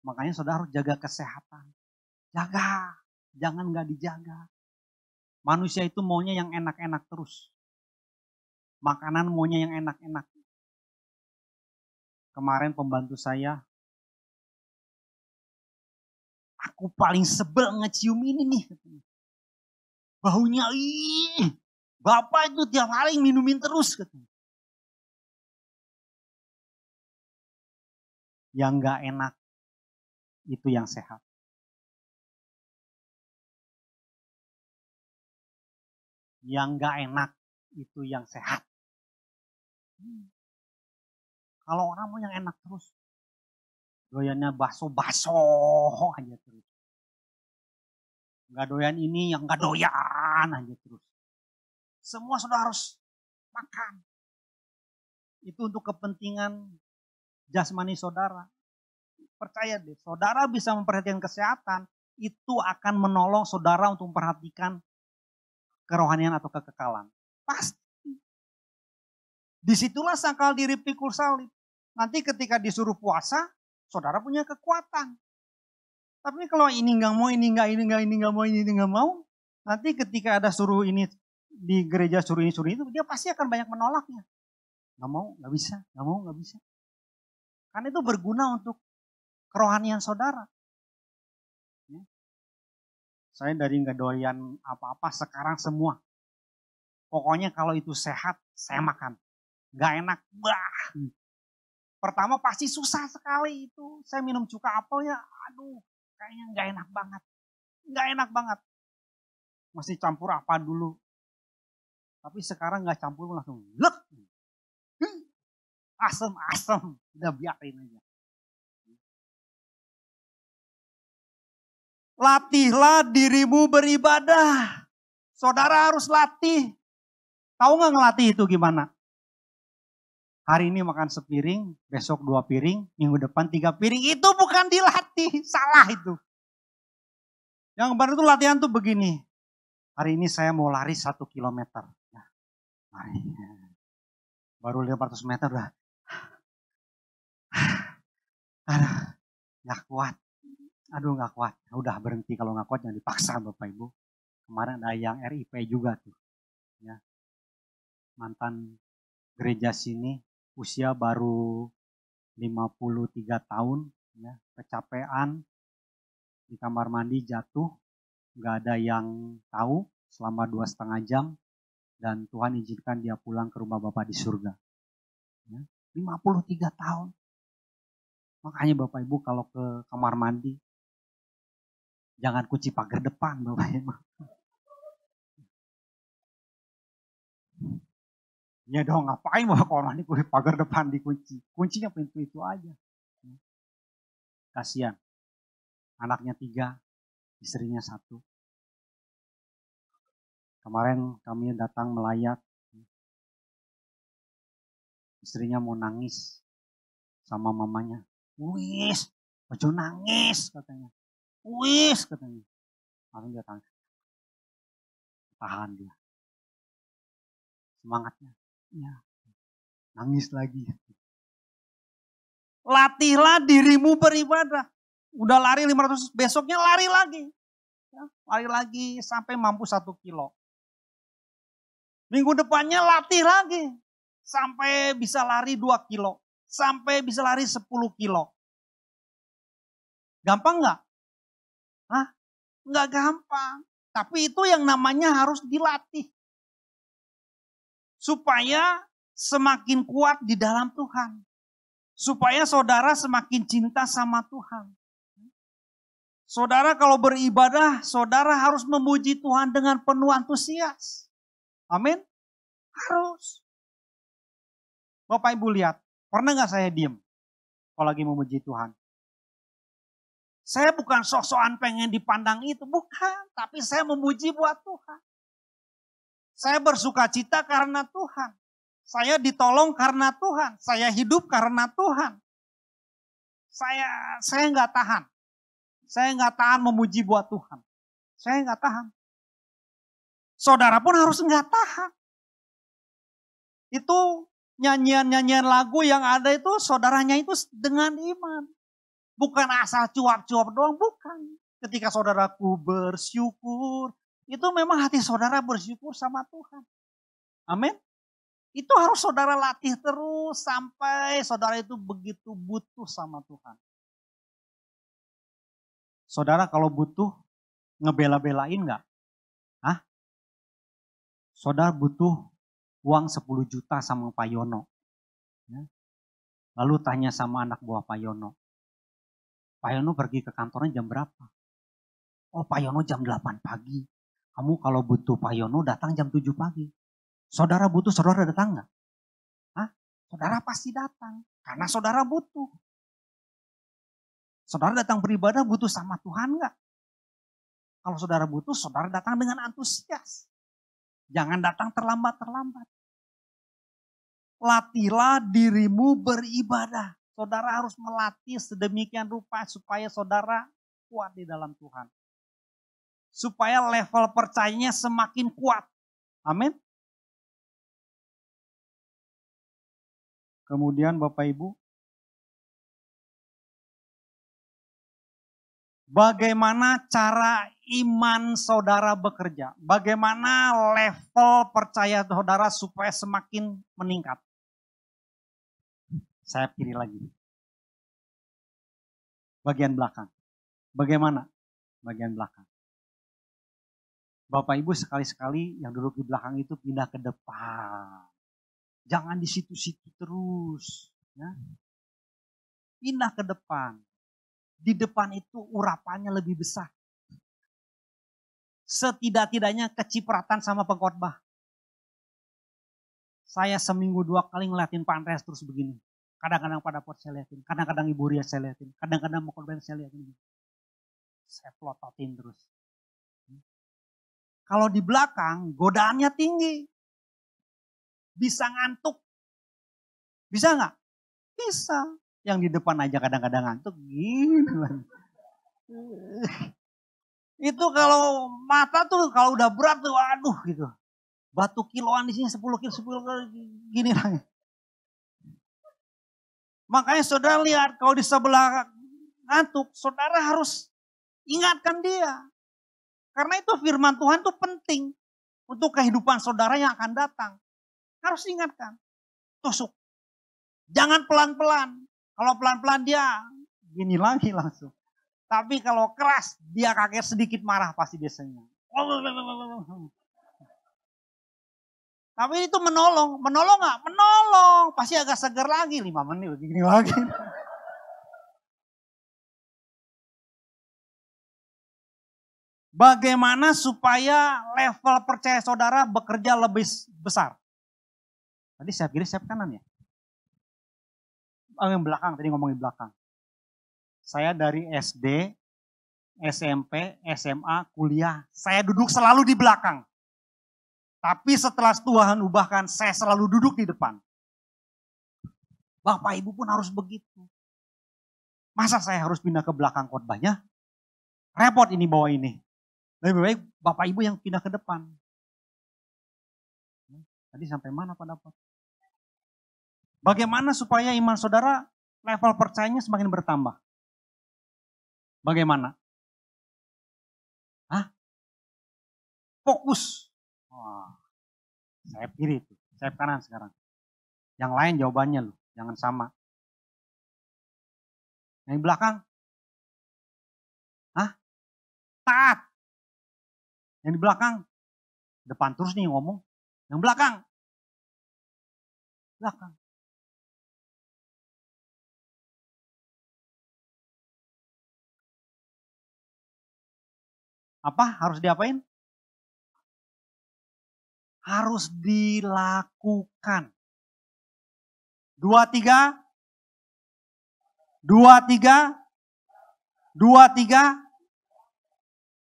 Makanya saudara jaga kesehatan. Jaga, jangan nggak dijaga. Manusia itu maunya yang enak-enak terus. Makanan maunya yang enak-enak. Kemarin pembantu saya, aku paling sebel ngecium ini nih. Baunya, ih, bapak itu tiap hari minumin terus. Katanya. Yang nggak enak itu yang sehat. Yang nggak enak itu yang sehat. Hmm. Kalau orang mau yang enak terus, doyannya baso-baso aja terus. Nggak doyan ini, yang nggak doyan aja terus. Semua sudah harus makan. Itu untuk kepentingan jasmani saudara. Percaya deh, saudara bisa memperhatikan kesehatan, itu akan menolong saudara untuk memperhatikan kerohanian atau kekekalan. Pasti. Di situlah sangkal diri pikul salib. Nanti ketika disuruh puasa, saudara punya kekuatan. Tapi kalau ini nggak mau, ini nggak, ini nggak, ini nggak mau, ini nggak mau, nanti ketika ada suruh ini di gereja suruh ini suruh itu, dia pasti akan banyak menolaknya. Nggak mau, nggak bisa, nggak mau, nggak bisa. Kan itu berguna untuk kerohanian saudara. Ya. Saya dari nggak doyan apa-apa sekarang semua. Pokoknya kalau itu sehat, saya makan. Nggak enak, bah. Pertama pasti susah sekali itu. Saya minum cuka apel ya, aduh kayaknya nggak enak banget. Nggak enak banget. Masih campur apa dulu. Tapi sekarang nggak campur langsung lek. Asem, asem. Udah biarin aja. Latihlah dirimu beribadah. Saudara harus latih. Tahu nggak ngelatih itu gimana? Hari ini makan sepiring, besok dua piring, minggu depan tiga piring. Itu bukan dilatih, salah itu. Yang baru itu latihan tuh begini. Hari ini saya mau lari satu kilometer. Nah, baru 500 meter udah. Aduh, gak kuat aduh nggak kuat, ya udah berhenti kalau nggak kuat jangan dipaksa Bapak Ibu. Kemarin ada yang RIP juga tuh, ya mantan gereja sini usia baru 53 tahun, ya kecapean di kamar mandi jatuh, nggak ada yang tahu selama dua setengah jam dan Tuhan izinkan dia pulang ke rumah Bapak di surga. Ya, 53 tahun. Makanya Bapak Ibu kalau ke kamar mandi Jangan kunci pagar depan Bapak Ibu. Ya dong, ngapain bawa orang ini kunci pagar depan dikunci. Kuncinya pintu itu aja. Kasihan. Anaknya tiga, istrinya satu. Kemarin kami datang melayat. Istrinya mau nangis sama mamanya. Wis, baju nangis katanya. Wis katanya. Langsung dia tanya. Tahan dia. semangatnya. Ya. Nangis lagi. Latihlah dirimu beribadah. Udah lari 500, besoknya lari lagi. Ya, lari lagi sampai mampu satu kilo. Minggu depannya latih lagi. Sampai bisa lari 2 kilo. Sampai bisa lari 10 kilo. Gampang nggak? Hah? Nggak gampang. Tapi itu yang namanya harus dilatih. Supaya semakin kuat di dalam Tuhan. Supaya saudara semakin cinta sama Tuhan. Saudara kalau beribadah, saudara harus memuji Tuhan dengan penuh antusias. Amin. Harus. Bapak Ibu lihat, pernah nggak saya diem kalau lagi memuji Tuhan? Saya bukan sok-sokan pengen dipandang itu, bukan. Tapi saya memuji buat Tuhan. Saya bersuka cita karena Tuhan. Saya ditolong karena Tuhan. Saya hidup karena Tuhan. Saya saya nggak tahan. Saya nggak tahan memuji buat Tuhan. Saya nggak tahan. Saudara pun harus nggak tahan. Itu nyanyian-nyanyian lagu yang ada itu saudaranya itu dengan iman. Bukan asal cuap-cuap doang, bukan. Ketika saudaraku bersyukur, itu memang hati saudara bersyukur sama Tuhan. Amin. Itu harus saudara latih terus sampai saudara itu begitu butuh sama Tuhan. Saudara kalau butuh ngebela-belain nggak? Hah? Saudara butuh uang 10 juta sama Pak Yono. Ya. Lalu tanya sama anak buah Pak Yono. Pak Yono pergi ke kantornya jam berapa? Oh Pak Yono jam 8 pagi. Kamu kalau butuh Pak Yono datang jam 7 pagi. Saudara butuh, saudara datang nggak? Hah? Saudara pasti datang. Karena saudara butuh. Saudara datang beribadah butuh sama Tuhan nggak? Kalau saudara butuh, saudara datang dengan antusias. Jangan datang terlambat-terlambat. Latihlah dirimu beribadah. Saudara harus melatih sedemikian rupa supaya saudara kuat di dalam Tuhan. Supaya level percayanya semakin kuat. Amin. Kemudian Bapak Ibu, Bagaimana cara iman saudara bekerja? Bagaimana level percaya saudara supaya semakin meningkat? Saya pilih lagi. Bagian belakang. Bagaimana? Bagian belakang. Bapak Ibu sekali-sekali yang duduk di belakang itu pindah ke depan. Jangan di situ-situ terus. Ya. Pindah ke depan di depan itu urapannya lebih besar. Setidak-tidaknya kecipratan sama pengkhotbah. Saya seminggu dua kali ngeliatin Pak Andreas terus begini. Kadang-kadang pada pot saya liatin, kadang-kadang Ibu Ria saya liatin, kadang-kadang mau korban saya liatin. Saya plototin terus. Kalau di belakang, godaannya tinggi. Bisa ngantuk. Bisa nggak? Bisa. Yang di depan aja kadang-kadang ngantuk gini. Itu kalau mata tuh kalau udah berat tuh aduh gitu. Batu kiloan di sini 10 kilo 10 kilo gini lah. Makanya saudara lihat kalau di sebelah ngantuk, saudara harus ingatkan dia. Karena itu firman Tuhan tuh penting untuk kehidupan saudara yang akan datang. Harus ingatkan. Tusuk. Jangan pelan-pelan. Kalau pelan-pelan dia gini lagi langsung. Tapi kalau keras dia kaget sedikit marah pasti biasanya. Tapi itu menolong, menolong nggak? Menolong, pasti agak segar lagi lima menit begini lagi. Bagaimana supaya level percaya saudara bekerja lebih besar? Tadi saya kiri, saya kanan ya yang belakang, tadi ngomongin belakang. Saya dari SD, SMP, SMA, kuliah, saya duduk selalu di belakang. Tapi setelah Tuhan ubahkan, saya selalu duduk di depan. Bapak Ibu pun harus begitu. Masa saya harus pindah ke belakang khotbahnya? Repot ini bawa ini. Lebih baik Bapak Ibu yang pindah ke depan. Tadi sampai mana Pak dapat? Bagaimana supaya iman saudara level percayanya semakin bertambah? Bagaimana? Hah? Fokus. Wah, saya kiri itu, saya kanan sekarang. Yang lain jawabannya loh, jangan sama. Yang di belakang, hah? Taat. Yang di belakang, depan terus nih ngomong. Yang belakang, belakang. Apa harus diapain? Harus dilakukan. Dua tiga. Dua tiga. Dua tiga.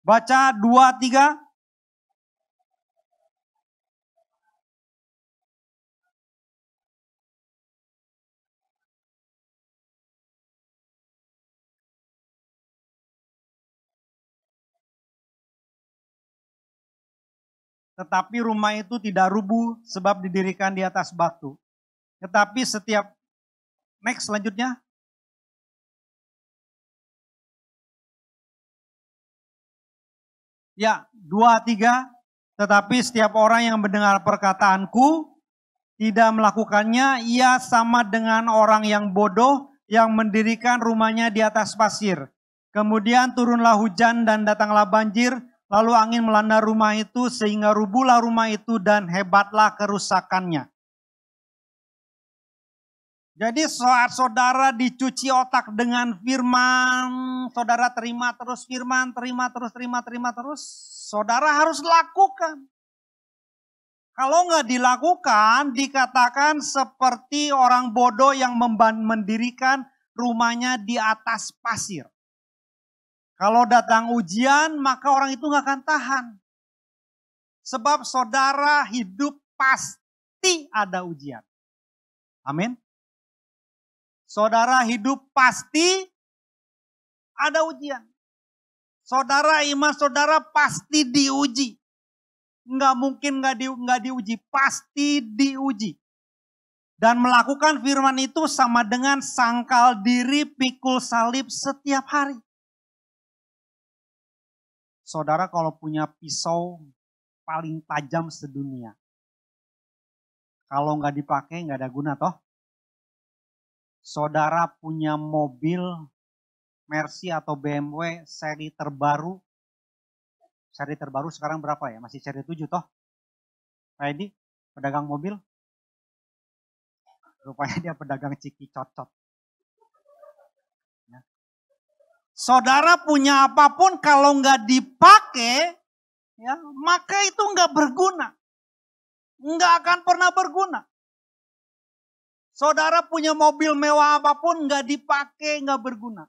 Baca dua tiga. Tetapi rumah itu tidak rubuh sebab didirikan di atas batu. Tetapi setiap next selanjutnya Ya, dua, tiga. Tetapi setiap orang yang mendengar perkataanku tidak melakukannya, ia sama dengan orang yang bodoh yang mendirikan rumahnya di atas pasir. Kemudian turunlah hujan dan datanglah banjir, Lalu angin melanda rumah itu sehingga rubuhlah rumah itu dan hebatlah kerusakannya. Jadi saat saudara dicuci otak dengan firman, saudara terima terus firman, terima terus, terima, terima terus, saudara harus lakukan. Kalau nggak dilakukan, dikatakan seperti orang bodoh yang mendirikan rumahnya di atas pasir. Kalau datang ujian, maka orang itu nggak akan tahan. Sebab saudara hidup pasti ada ujian. Amin. Saudara hidup pasti ada ujian. Saudara iman saudara pasti diuji. Nggak mungkin nggak di, nggak diuji, pasti diuji. Dan melakukan firman itu sama dengan sangkal diri pikul salib setiap hari. Saudara kalau punya pisau paling tajam sedunia. Kalau nggak dipakai nggak ada guna toh. Saudara punya mobil Mercy atau BMW seri terbaru. Seri terbaru sekarang berapa ya? Masih seri 7 toh? Ready? Pedagang mobil? Rupanya dia pedagang ciki cocot. Saudara punya apa pun kalau nggak dipakai, ya maka itu nggak berguna. Nggak akan pernah berguna. Saudara punya mobil mewah apa pun nggak dipakai nggak berguna.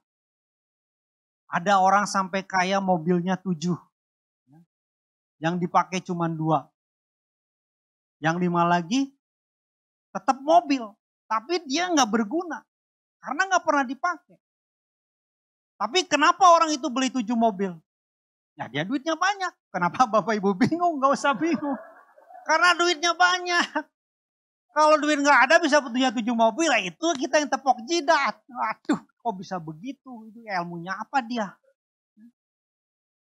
Ada orang sampai kaya mobilnya tujuh. Yang dipakai cuma dua. Yang lima lagi tetap mobil. Tapi dia nggak berguna. Karena nggak pernah dipakai. Tapi kenapa orang itu beli tujuh mobil? Ya dia duitnya banyak. Kenapa Bapak Ibu bingung? Gak usah bingung. Karena duitnya banyak. Kalau duit nggak ada bisa punya tujuh mobil, ya itu kita yang tepok jidat. Aduh, kok bisa begitu? Itu ilmunya apa dia?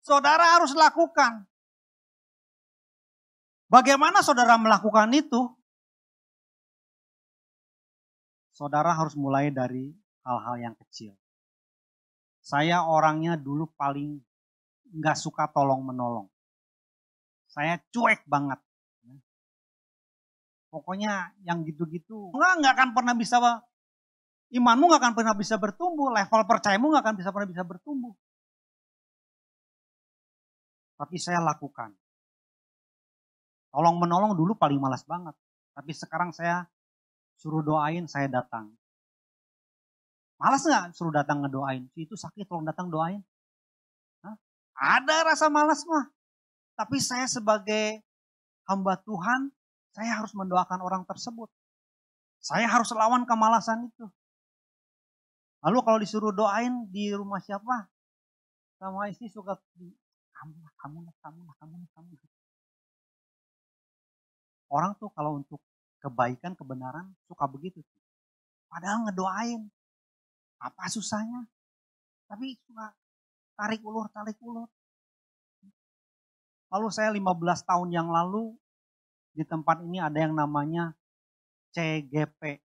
Saudara harus lakukan. Bagaimana saudara melakukan itu? Saudara harus mulai dari hal-hal yang kecil. Saya orangnya dulu paling nggak suka tolong menolong. Saya cuek banget. Pokoknya yang gitu-gitu nggak nggak akan pernah bisa imanmu nggak akan pernah bisa bertumbuh, level percayamu nggak akan bisa pernah bisa bertumbuh. Tapi saya lakukan. Tolong menolong dulu paling malas banget. Tapi sekarang saya suruh doain, saya datang. Malas nggak suruh datang ngedoain? Itu sakit tolong datang doain. Hah? Ada rasa malas mah. Tapi saya sebagai hamba Tuhan, saya harus mendoakan orang tersebut. Saya harus lawan kemalasan itu. Lalu kalau disuruh doain di rumah siapa? Sama istri suka kamu lah, kamu lah, kamu lah, kamu lah, kamu lah. Orang tuh kalau untuk kebaikan, kebenaran suka begitu. Padahal ngedoain. Apa susahnya? Tapi suka tarik ulur, tarik ulur. Lalu saya 15 tahun yang lalu di tempat ini ada yang namanya CGP,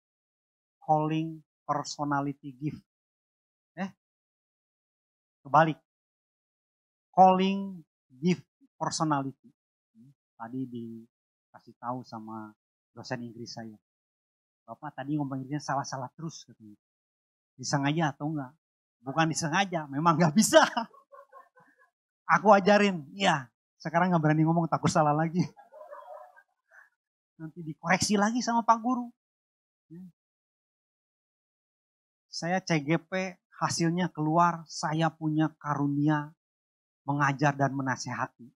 Calling Personality Gift. Eh, kebalik. Calling Gift Personality. Tadi dikasih tahu sama dosen Inggris saya. Bapak tadi ngomong Inggrisnya salah-salah terus katanya. Disengaja atau enggak? Bukan disengaja, memang nggak bisa. Aku ajarin, iya sekarang nggak berani ngomong takut salah lagi. Nanti dikoreksi lagi sama Pak Guru. Ya. Saya CGP hasilnya keluar, saya punya karunia mengajar dan menasehati.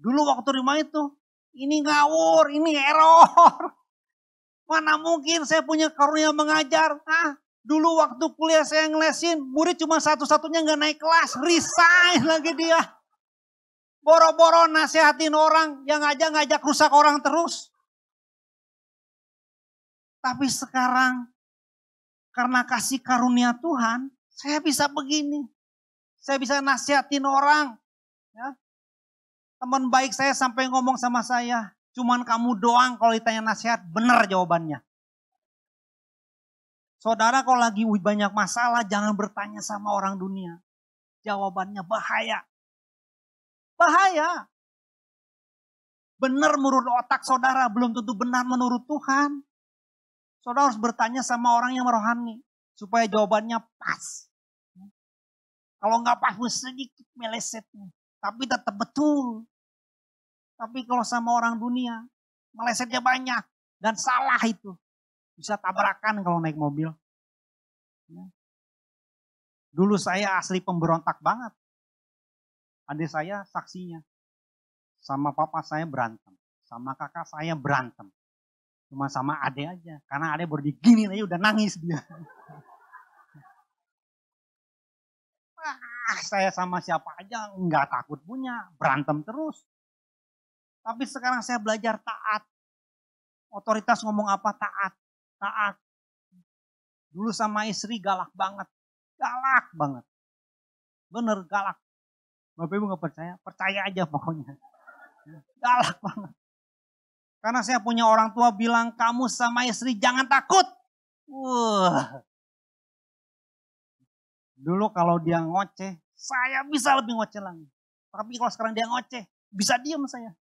Dulu waktu rumah itu, ini ngawur, ini error. Mana mungkin saya punya karunia mengajar. Ah, dulu waktu kuliah saya ngelesin, murid cuma satu-satunya nggak naik kelas, resign lagi dia. Boro-boro nasehatin orang yang aja ngajak rusak orang terus. Tapi sekarang karena kasih karunia Tuhan, saya bisa begini. Saya bisa nasihatin orang. Ya. Teman baik saya sampai ngomong sama saya, cuman kamu doang kalau ditanya nasihat, benar jawabannya. Saudara kalau lagi banyak masalah, jangan bertanya sama orang dunia. Jawabannya bahaya. Bahaya. Benar menurut otak saudara, belum tentu benar menurut Tuhan. Saudara harus bertanya sama orang yang merohani. Supaya jawabannya pas. Kalau nggak pas, sedikit melesetnya. Tapi tetap betul. Tapi kalau sama orang dunia, melesetnya banyak. Dan salah itu. Bisa tabrakan kalau naik mobil. Dulu saya asli pemberontak banget. Adik saya saksinya. Sama papa saya berantem. Sama kakak saya berantem. Cuma sama adik aja. Karena adik baru digini aja udah nangis dia. Ah, saya sama siapa aja nggak takut punya. Berantem terus. Tapi sekarang saya belajar taat. Otoritas ngomong apa taat. Taat. Dulu sama istri galak banget. Galak banget. Bener galak. Bapak Ibu nggak percaya? Percaya aja pokoknya. Galak banget. Karena saya punya orang tua bilang kamu sama istri jangan takut. Wah. Dulu kalau dia ngoceh, saya bisa lebih ngoceh lagi. Tapi kalau sekarang dia ngoceh, bisa diam saya.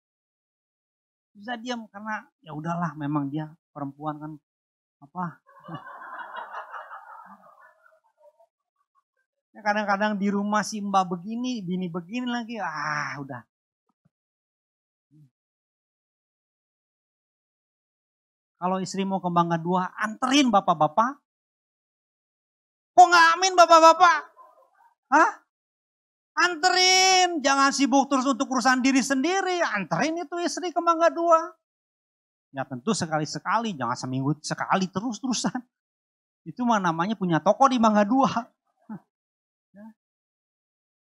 Bisa diam karena ya udahlah memang dia perempuan kan apa Ya, kadang-kadang di rumah si mbak begini, bini begini lagi, ah udah. Kalau istri mau ke Bangga Dua, anterin bapak-bapak. Kok nggak amin bapak-bapak? Hah? Anterin, jangan sibuk terus untuk urusan diri sendiri. Anterin itu istri ke Bangga Dua. Ya tentu sekali-sekali, jangan seminggu sekali terus-terusan. Itu mah namanya punya toko di Bangga Dua.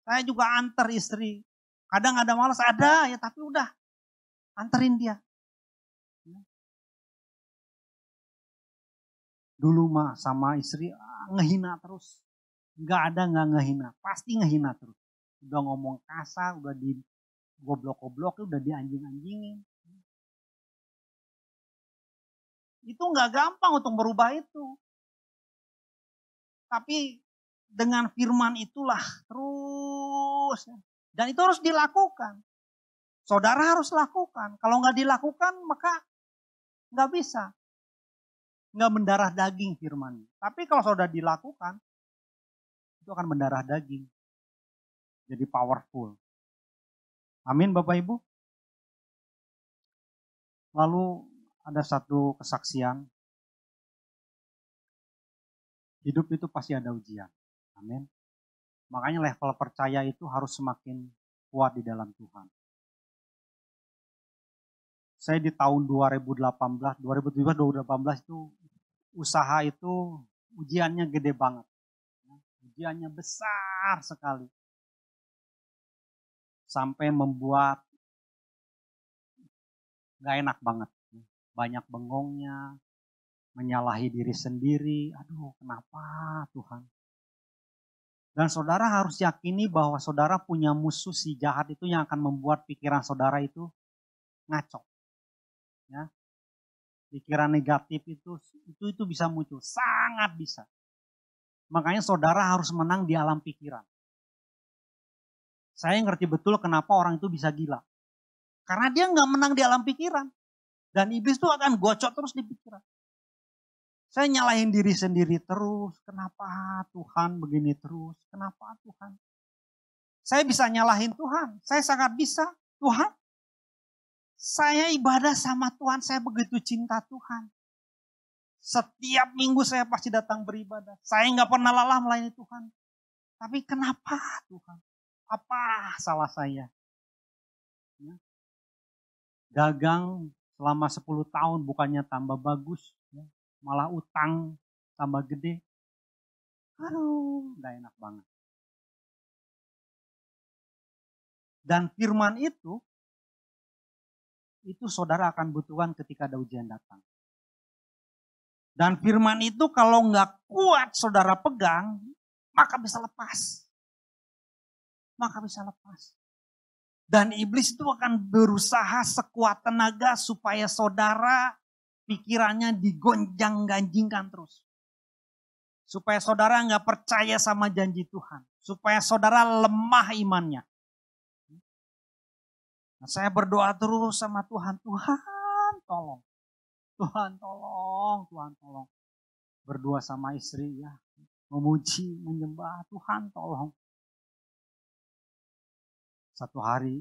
Saya juga antar istri. Kadang ada malas, ada ya tapi udah. Anterin dia. Dulu mah sama istri ah, ngehina terus. Gak ada gak ngehina, pasti ngehina terus. Udah ngomong kasar, udah di goblok-goblok, udah di Itu gak gampang untuk merubah itu. Tapi dengan firman itulah terus. Dan itu harus dilakukan. Saudara harus lakukan. Kalau nggak dilakukan maka nggak bisa. Nggak mendarah daging firman. Tapi kalau saudara dilakukan, itu akan mendarah daging. Jadi powerful. Amin Bapak Ibu. Lalu ada satu kesaksian. Hidup itu pasti ada ujian. Amin. Makanya level percaya itu harus semakin kuat di dalam Tuhan. Saya di tahun 2018, 2017, 2018 itu usaha itu ujiannya gede banget. Ujiannya besar sekali. Sampai membuat gak enak banget. Banyak bengongnya, menyalahi diri sendiri. Aduh, kenapa Tuhan? Dan saudara harus yakini bahwa saudara punya musuh si jahat itu yang akan membuat pikiran saudara itu ngaco. Ya. Pikiran negatif itu itu itu bisa muncul, sangat bisa. Makanya saudara harus menang di alam pikiran. Saya ngerti betul kenapa orang itu bisa gila. Karena dia nggak menang di alam pikiran. Dan iblis itu akan gocok terus di pikiran. Saya nyalahin diri sendiri terus. Kenapa Tuhan begini terus? Kenapa Tuhan? Saya bisa nyalahin Tuhan. Saya sangat bisa. Tuhan, saya ibadah sama Tuhan. Saya begitu cinta Tuhan. Setiap minggu saya pasti datang beribadah. Saya nggak pernah lelah melayani Tuhan. Tapi kenapa Tuhan? Apa salah saya? Ya. Dagang selama 10 tahun bukannya tambah bagus, ya. malah utang tambah gede. Aduh, gak enak banget. Dan firman itu, itu saudara akan butuhkan ketika ada ujian datang. Dan firman itu kalau nggak kuat saudara pegang, maka bisa lepas maka bisa lepas. Dan iblis itu akan berusaha sekuat tenaga supaya saudara pikirannya digonjang-ganjingkan terus. Supaya saudara nggak percaya sama janji Tuhan. Supaya saudara lemah imannya. Nah, saya berdoa terus sama Tuhan. Tuhan tolong. Tuhan tolong. Tuhan tolong. Berdua sama istri ya. Memuji, menyembah. Tuhan tolong. Satu hari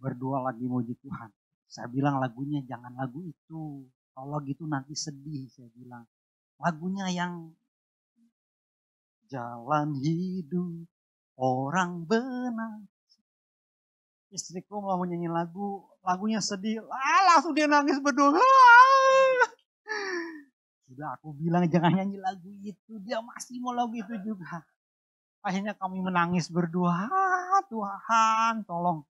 berdua lagi muji Tuhan. Saya bilang lagunya jangan lagu itu. Kalau gitu nanti sedih saya bilang. Lagunya yang jalan hidup orang benar. Istriku mau nyanyi lagu, lagunya sedih. Ah, langsung dia nangis berdua. Sudah aku bilang jangan nyanyi lagu itu. Dia masih mau lagu itu juga. Akhirnya kami menangis berdua, ah, Tuhan tolong.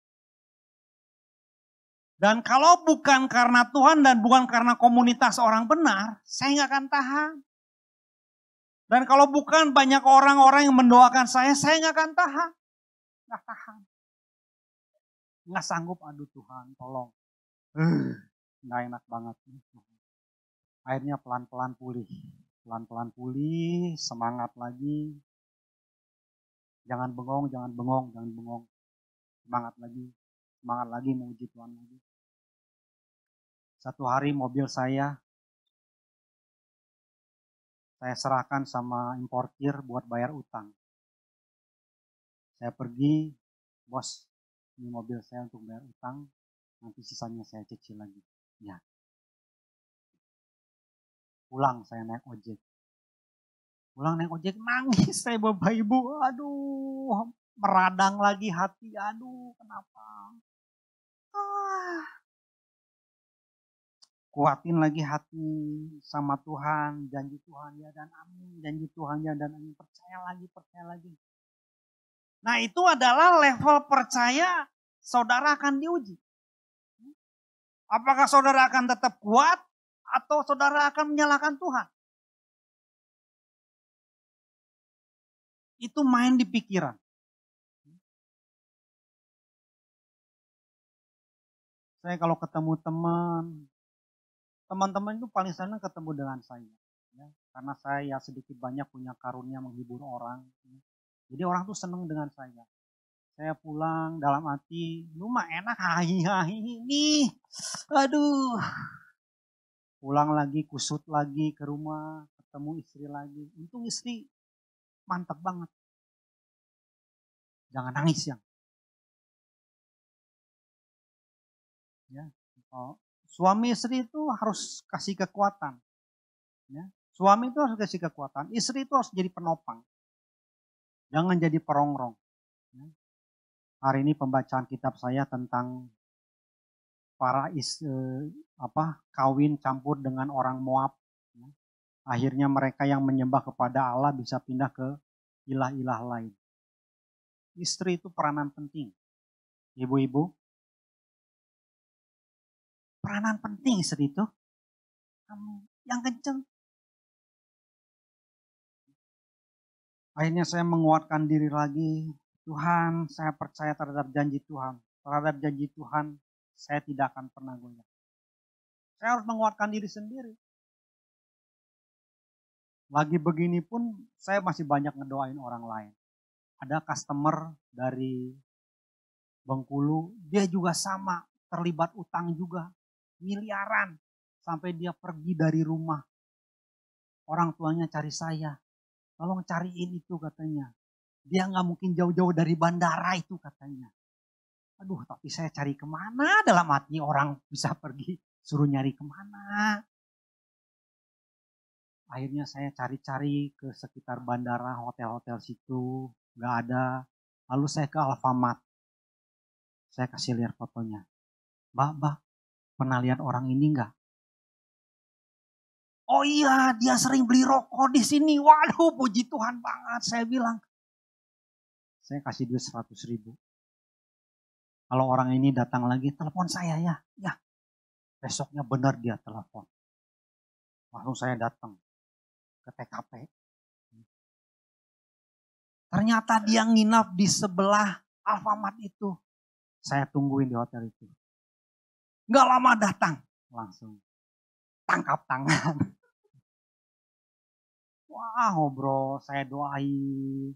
Dan kalau bukan karena Tuhan dan bukan karena komunitas orang benar, saya nggak akan tahan. Dan kalau bukan banyak orang-orang yang mendoakan saya, saya nggak akan tahan. Nggak tahan. Nggak sanggup, aduh Tuhan, tolong. nggak enak banget. Akhirnya pelan-pelan pulih. Pelan-pelan pulih, semangat lagi. Jangan bengong, jangan bengong, jangan bengong. Semangat lagi, semangat lagi memuji Tuhan lagi. Satu hari mobil saya, saya serahkan sama importir buat bayar utang. Saya pergi, bos, ini mobil saya untuk bayar utang, nanti sisanya saya cicil lagi. Ya. Pulang saya naik ojek pulang naik ojek nangis saya bapak ibu. Aduh meradang lagi hati. Aduh kenapa? Ah. kuatin lagi hati sama Tuhan janji Tuhan ya dan amin janji Tuhan ya dan amin. Percaya lagi percaya lagi. Nah itu adalah level percaya saudara akan diuji. Apakah saudara akan tetap kuat atau saudara akan menyalahkan Tuhan itu main di pikiran. Saya kalau ketemu teman, teman-teman itu paling senang ketemu dengan saya. Ya, karena saya sedikit banyak punya karunia menghibur orang. Ya. Jadi orang tuh senang dengan saya. Saya pulang dalam hati, lu mah enak hahi-hahi nih. Aduh. Pulang lagi, kusut lagi ke rumah, ketemu istri lagi. Untung istri mantap banget. Jangan nangis yang. Ya, oh, suami istri itu harus kasih kekuatan. Ya, suami itu harus kasih kekuatan, istri itu harus jadi penopang. Jangan jadi perongrong. Ya. Hari ini pembacaan kitab saya tentang para is, eh, apa kawin campur dengan orang Moab Akhirnya mereka yang menyembah kepada Allah bisa pindah ke ilah-ilah lain. Istri itu peranan penting. Ibu-ibu, peranan penting istri itu. Amin. Yang kenceng. Akhirnya saya menguatkan diri lagi. Tuhan, saya percaya terhadap janji Tuhan. Terhadap janji Tuhan, saya tidak akan pernah goyah. Saya harus menguatkan diri sendiri. Lagi begini pun saya masih banyak ngedoain orang lain. Ada customer dari Bengkulu, dia juga sama, terlibat utang juga, miliaran. Sampai dia pergi dari rumah. Orang tuanya cari saya, tolong cariin itu katanya. Dia nggak mungkin jauh-jauh dari bandara itu katanya. Aduh, tapi saya cari ke mana dalam hati orang bisa pergi suruh nyari ke mana. Akhirnya saya cari-cari ke sekitar bandara, hotel-hotel situ, nggak ada. Lalu saya ke Alfamart. Saya kasih lihat fotonya. Mbak, mbak, pernah lihat orang ini nggak? Oh iya, dia sering beli rokok di sini. Waduh, puji Tuhan banget. Saya bilang, saya kasih duit 100 ribu. Kalau orang ini datang lagi, telepon saya ya. Ya, besoknya benar dia telepon. Langsung saya datang ke TKP. Ternyata dia nginap di sebelah Alfamart itu. Saya tungguin di hotel itu. Gak lama datang. Langsung tangkap tangan. Wah, bro, saya doain.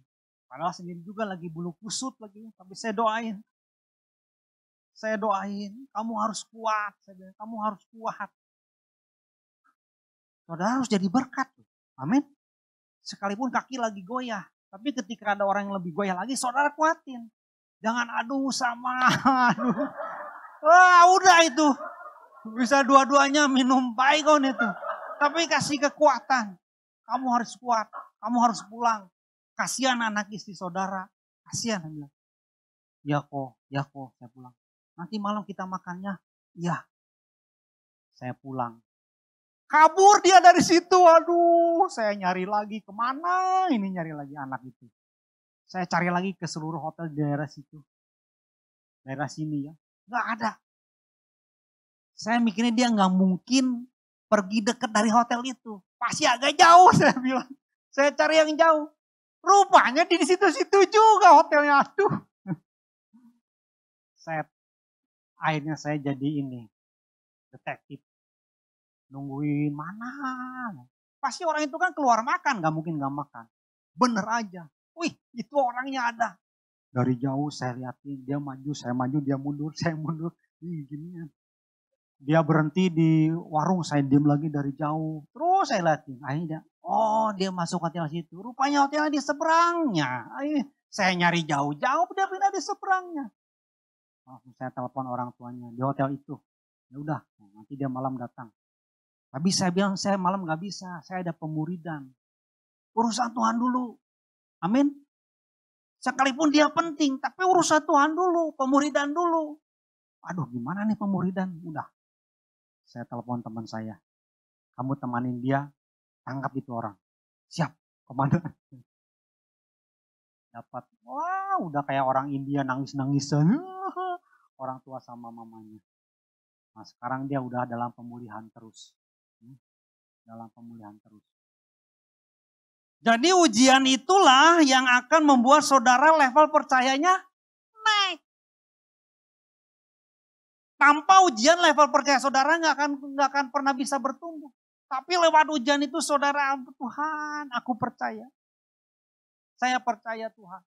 Padahal sendiri juga lagi bulu kusut lagi, tapi saya doain. Saya doain, kamu harus kuat. Saya bilang, kamu harus kuat. Saudara harus jadi berkat. Amin. Sekalipun kaki lagi goyah. Tapi ketika ada orang yang lebih goyah lagi, saudara kuatin. Jangan aduh sama, aduh. Wah udah itu. Bisa dua-duanya minum baygon itu. Tapi kasih kekuatan. Kamu harus kuat. Kamu harus pulang. Kasihan anak istri saudara. Kasihan. Ya kok, ya kok, saya pulang. Nanti malam kita makannya. Ya, saya pulang. Kabur dia dari situ. Aduh, saya nyari lagi ke mana ini nyari lagi anak itu. Saya cari lagi ke seluruh hotel di daerah situ. Daerah sini ya. Nggak ada. Saya mikirnya dia nggak mungkin pergi dekat dari hotel itu. Pasti agak jauh saya bilang. Saya cari yang jauh. Rupanya di situ-situ juga hotelnya. Aduh. Saya akhirnya saya jadi ini detektif. Nungguin mana. Pasti orang itu kan keluar makan, nggak mungkin nggak makan. Bener aja. Wih, itu orangnya ada. Dari jauh saya liatin, dia maju, saya maju, dia mundur, saya mundur. Ih, gini ya. Dia berhenti di warung, saya diem lagi dari jauh. Terus saya liatin, akhirnya Oh, dia masuk hotel situ. Rupanya hotelnya di seberangnya. Ay, saya nyari jauh-jauh, dia pindah di seberangnya. Langsung saya telepon orang tuanya di hotel itu. Ya udah, nanti dia malam datang. Tapi saya bilang saya malam nggak bisa, saya ada pemuridan. Urusan Tuhan dulu. Amin. Sekalipun dia penting, tapi urusan Tuhan dulu, pemuridan dulu. Aduh, gimana nih pemuridan? Udah. Saya telepon teman saya. Kamu temanin dia Tangkap itu orang. Siap, komandan. Dapat, wah udah kayak orang India nangis-nangisan. Orang tua sama mamanya. Nah sekarang dia udah dalam pemulihan terus. Dalam pemulihan terus. Jadi ujian itulah yang akan membuat saudara level percayanya naik. Tanpa ujian level percaya saudara nggak akan nggak akan pernah bisa bertumbuh. Tapi lewat hujan itu saudara, Tuhan aku percaya. Saya percaya Tuhan.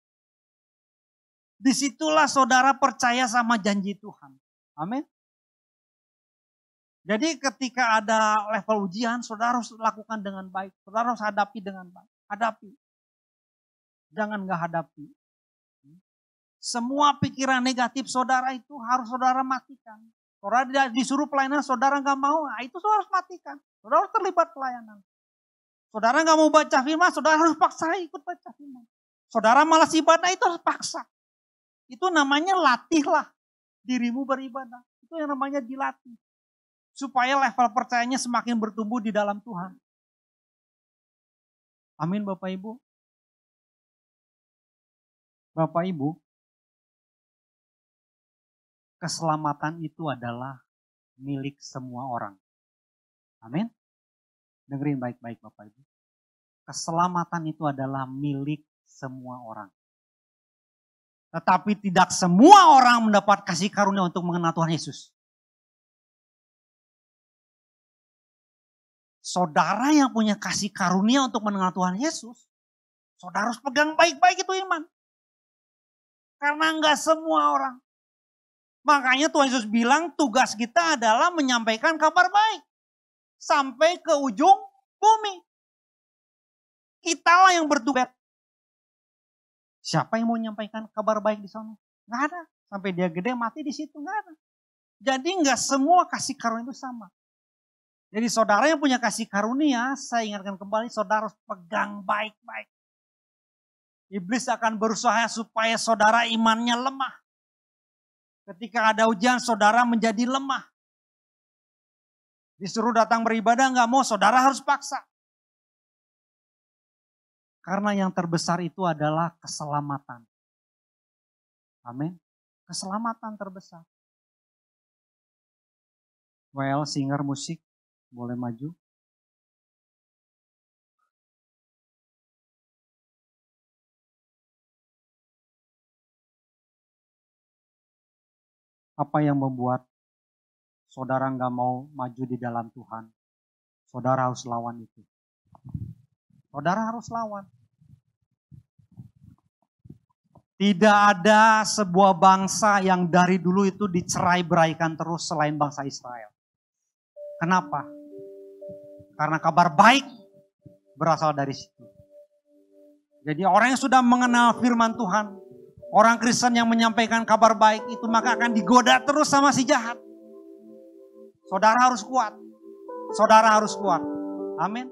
Di situlah saudara percaya sama janji Tuhan. Amin. Jadi ketika ada level ujian, saudara harus lakukan dengan baik. Saudara harus hadapi dengan baik. Hadapi. Jangan nggak hadapi. Semua pikiran negatif saudara itu harus saudara matikan. Saudara disuruh pelayanan, saudara nggak mau, nah itu saudara harus matikan. Saudara harus terlibat pelayanan. Saudara nggak mau baca firman, saudara harus paksa ikut baca firman. Saudara malas ibadah itu harus paksa. Itu namanya latihlah dirimu beribadah. Itu yang namanya dilatih. Supaya level percayanya semakin bertumbuh di dalam Tuhan. Amin Bapak Ibu. Bapak Ibu, keselamatan itu adalah milik semua orang. Amin. Dengerin baik-baik Bapak Ibu. Keselamatan itu adalah milik semua orang. Tetapi tidak semua orang mendapat kasih karunia untuk mengenal Tuhan Yesus. Saudara yang punya kasih karunia untuk mengenal Tuhan Yesus, saudara harus pegang baik-baik itu iman. Karena enggak semua orang. Makanya Tuhan Yesus bilang tugas kita adalah menyampaikan kabar baik. Sampai ke ujung bumi. Kitalah yang bertugas. Siapa yang mau menyampaikan kabar baik di sana? Nggak ada. Sampai dia gede mati di situ nggak ada. Jadi nggak semua kasih karunia itu sama. Jadi saudara yang punya kasih karunia, saya ingatkan kembali saudara harus pegang baik-baik. Iblis akan berusaha supaya saudara imannya lemah. Ketika ada ujian, saudara menjadi lemah. Disuruh datang beribadah, nggak mau, saudara harus paksa. Karena yang terbesar itu adalah keselamatan. Amin. Keselamatan terbesar. Well, singer musik boleh maju. Apa yang membuat saudara nggak mau maju di dalam Tuhan? Saudara harus lawan itu. Saudara harus lawan. Tidak ada sebuah bangsa yang dari dulu itu dicerai beraikan terus selain bangsa Israel. Kenapa? Karena kabar baik berasal dari situ. Jadi orang yang sudah mengenal firman Tuhan, Orang Kristen yang menyampaikan kabar baik itu maka akan digoda terus sama si jahat. Saudara harus kuat. Saudara harus kuat. Amin.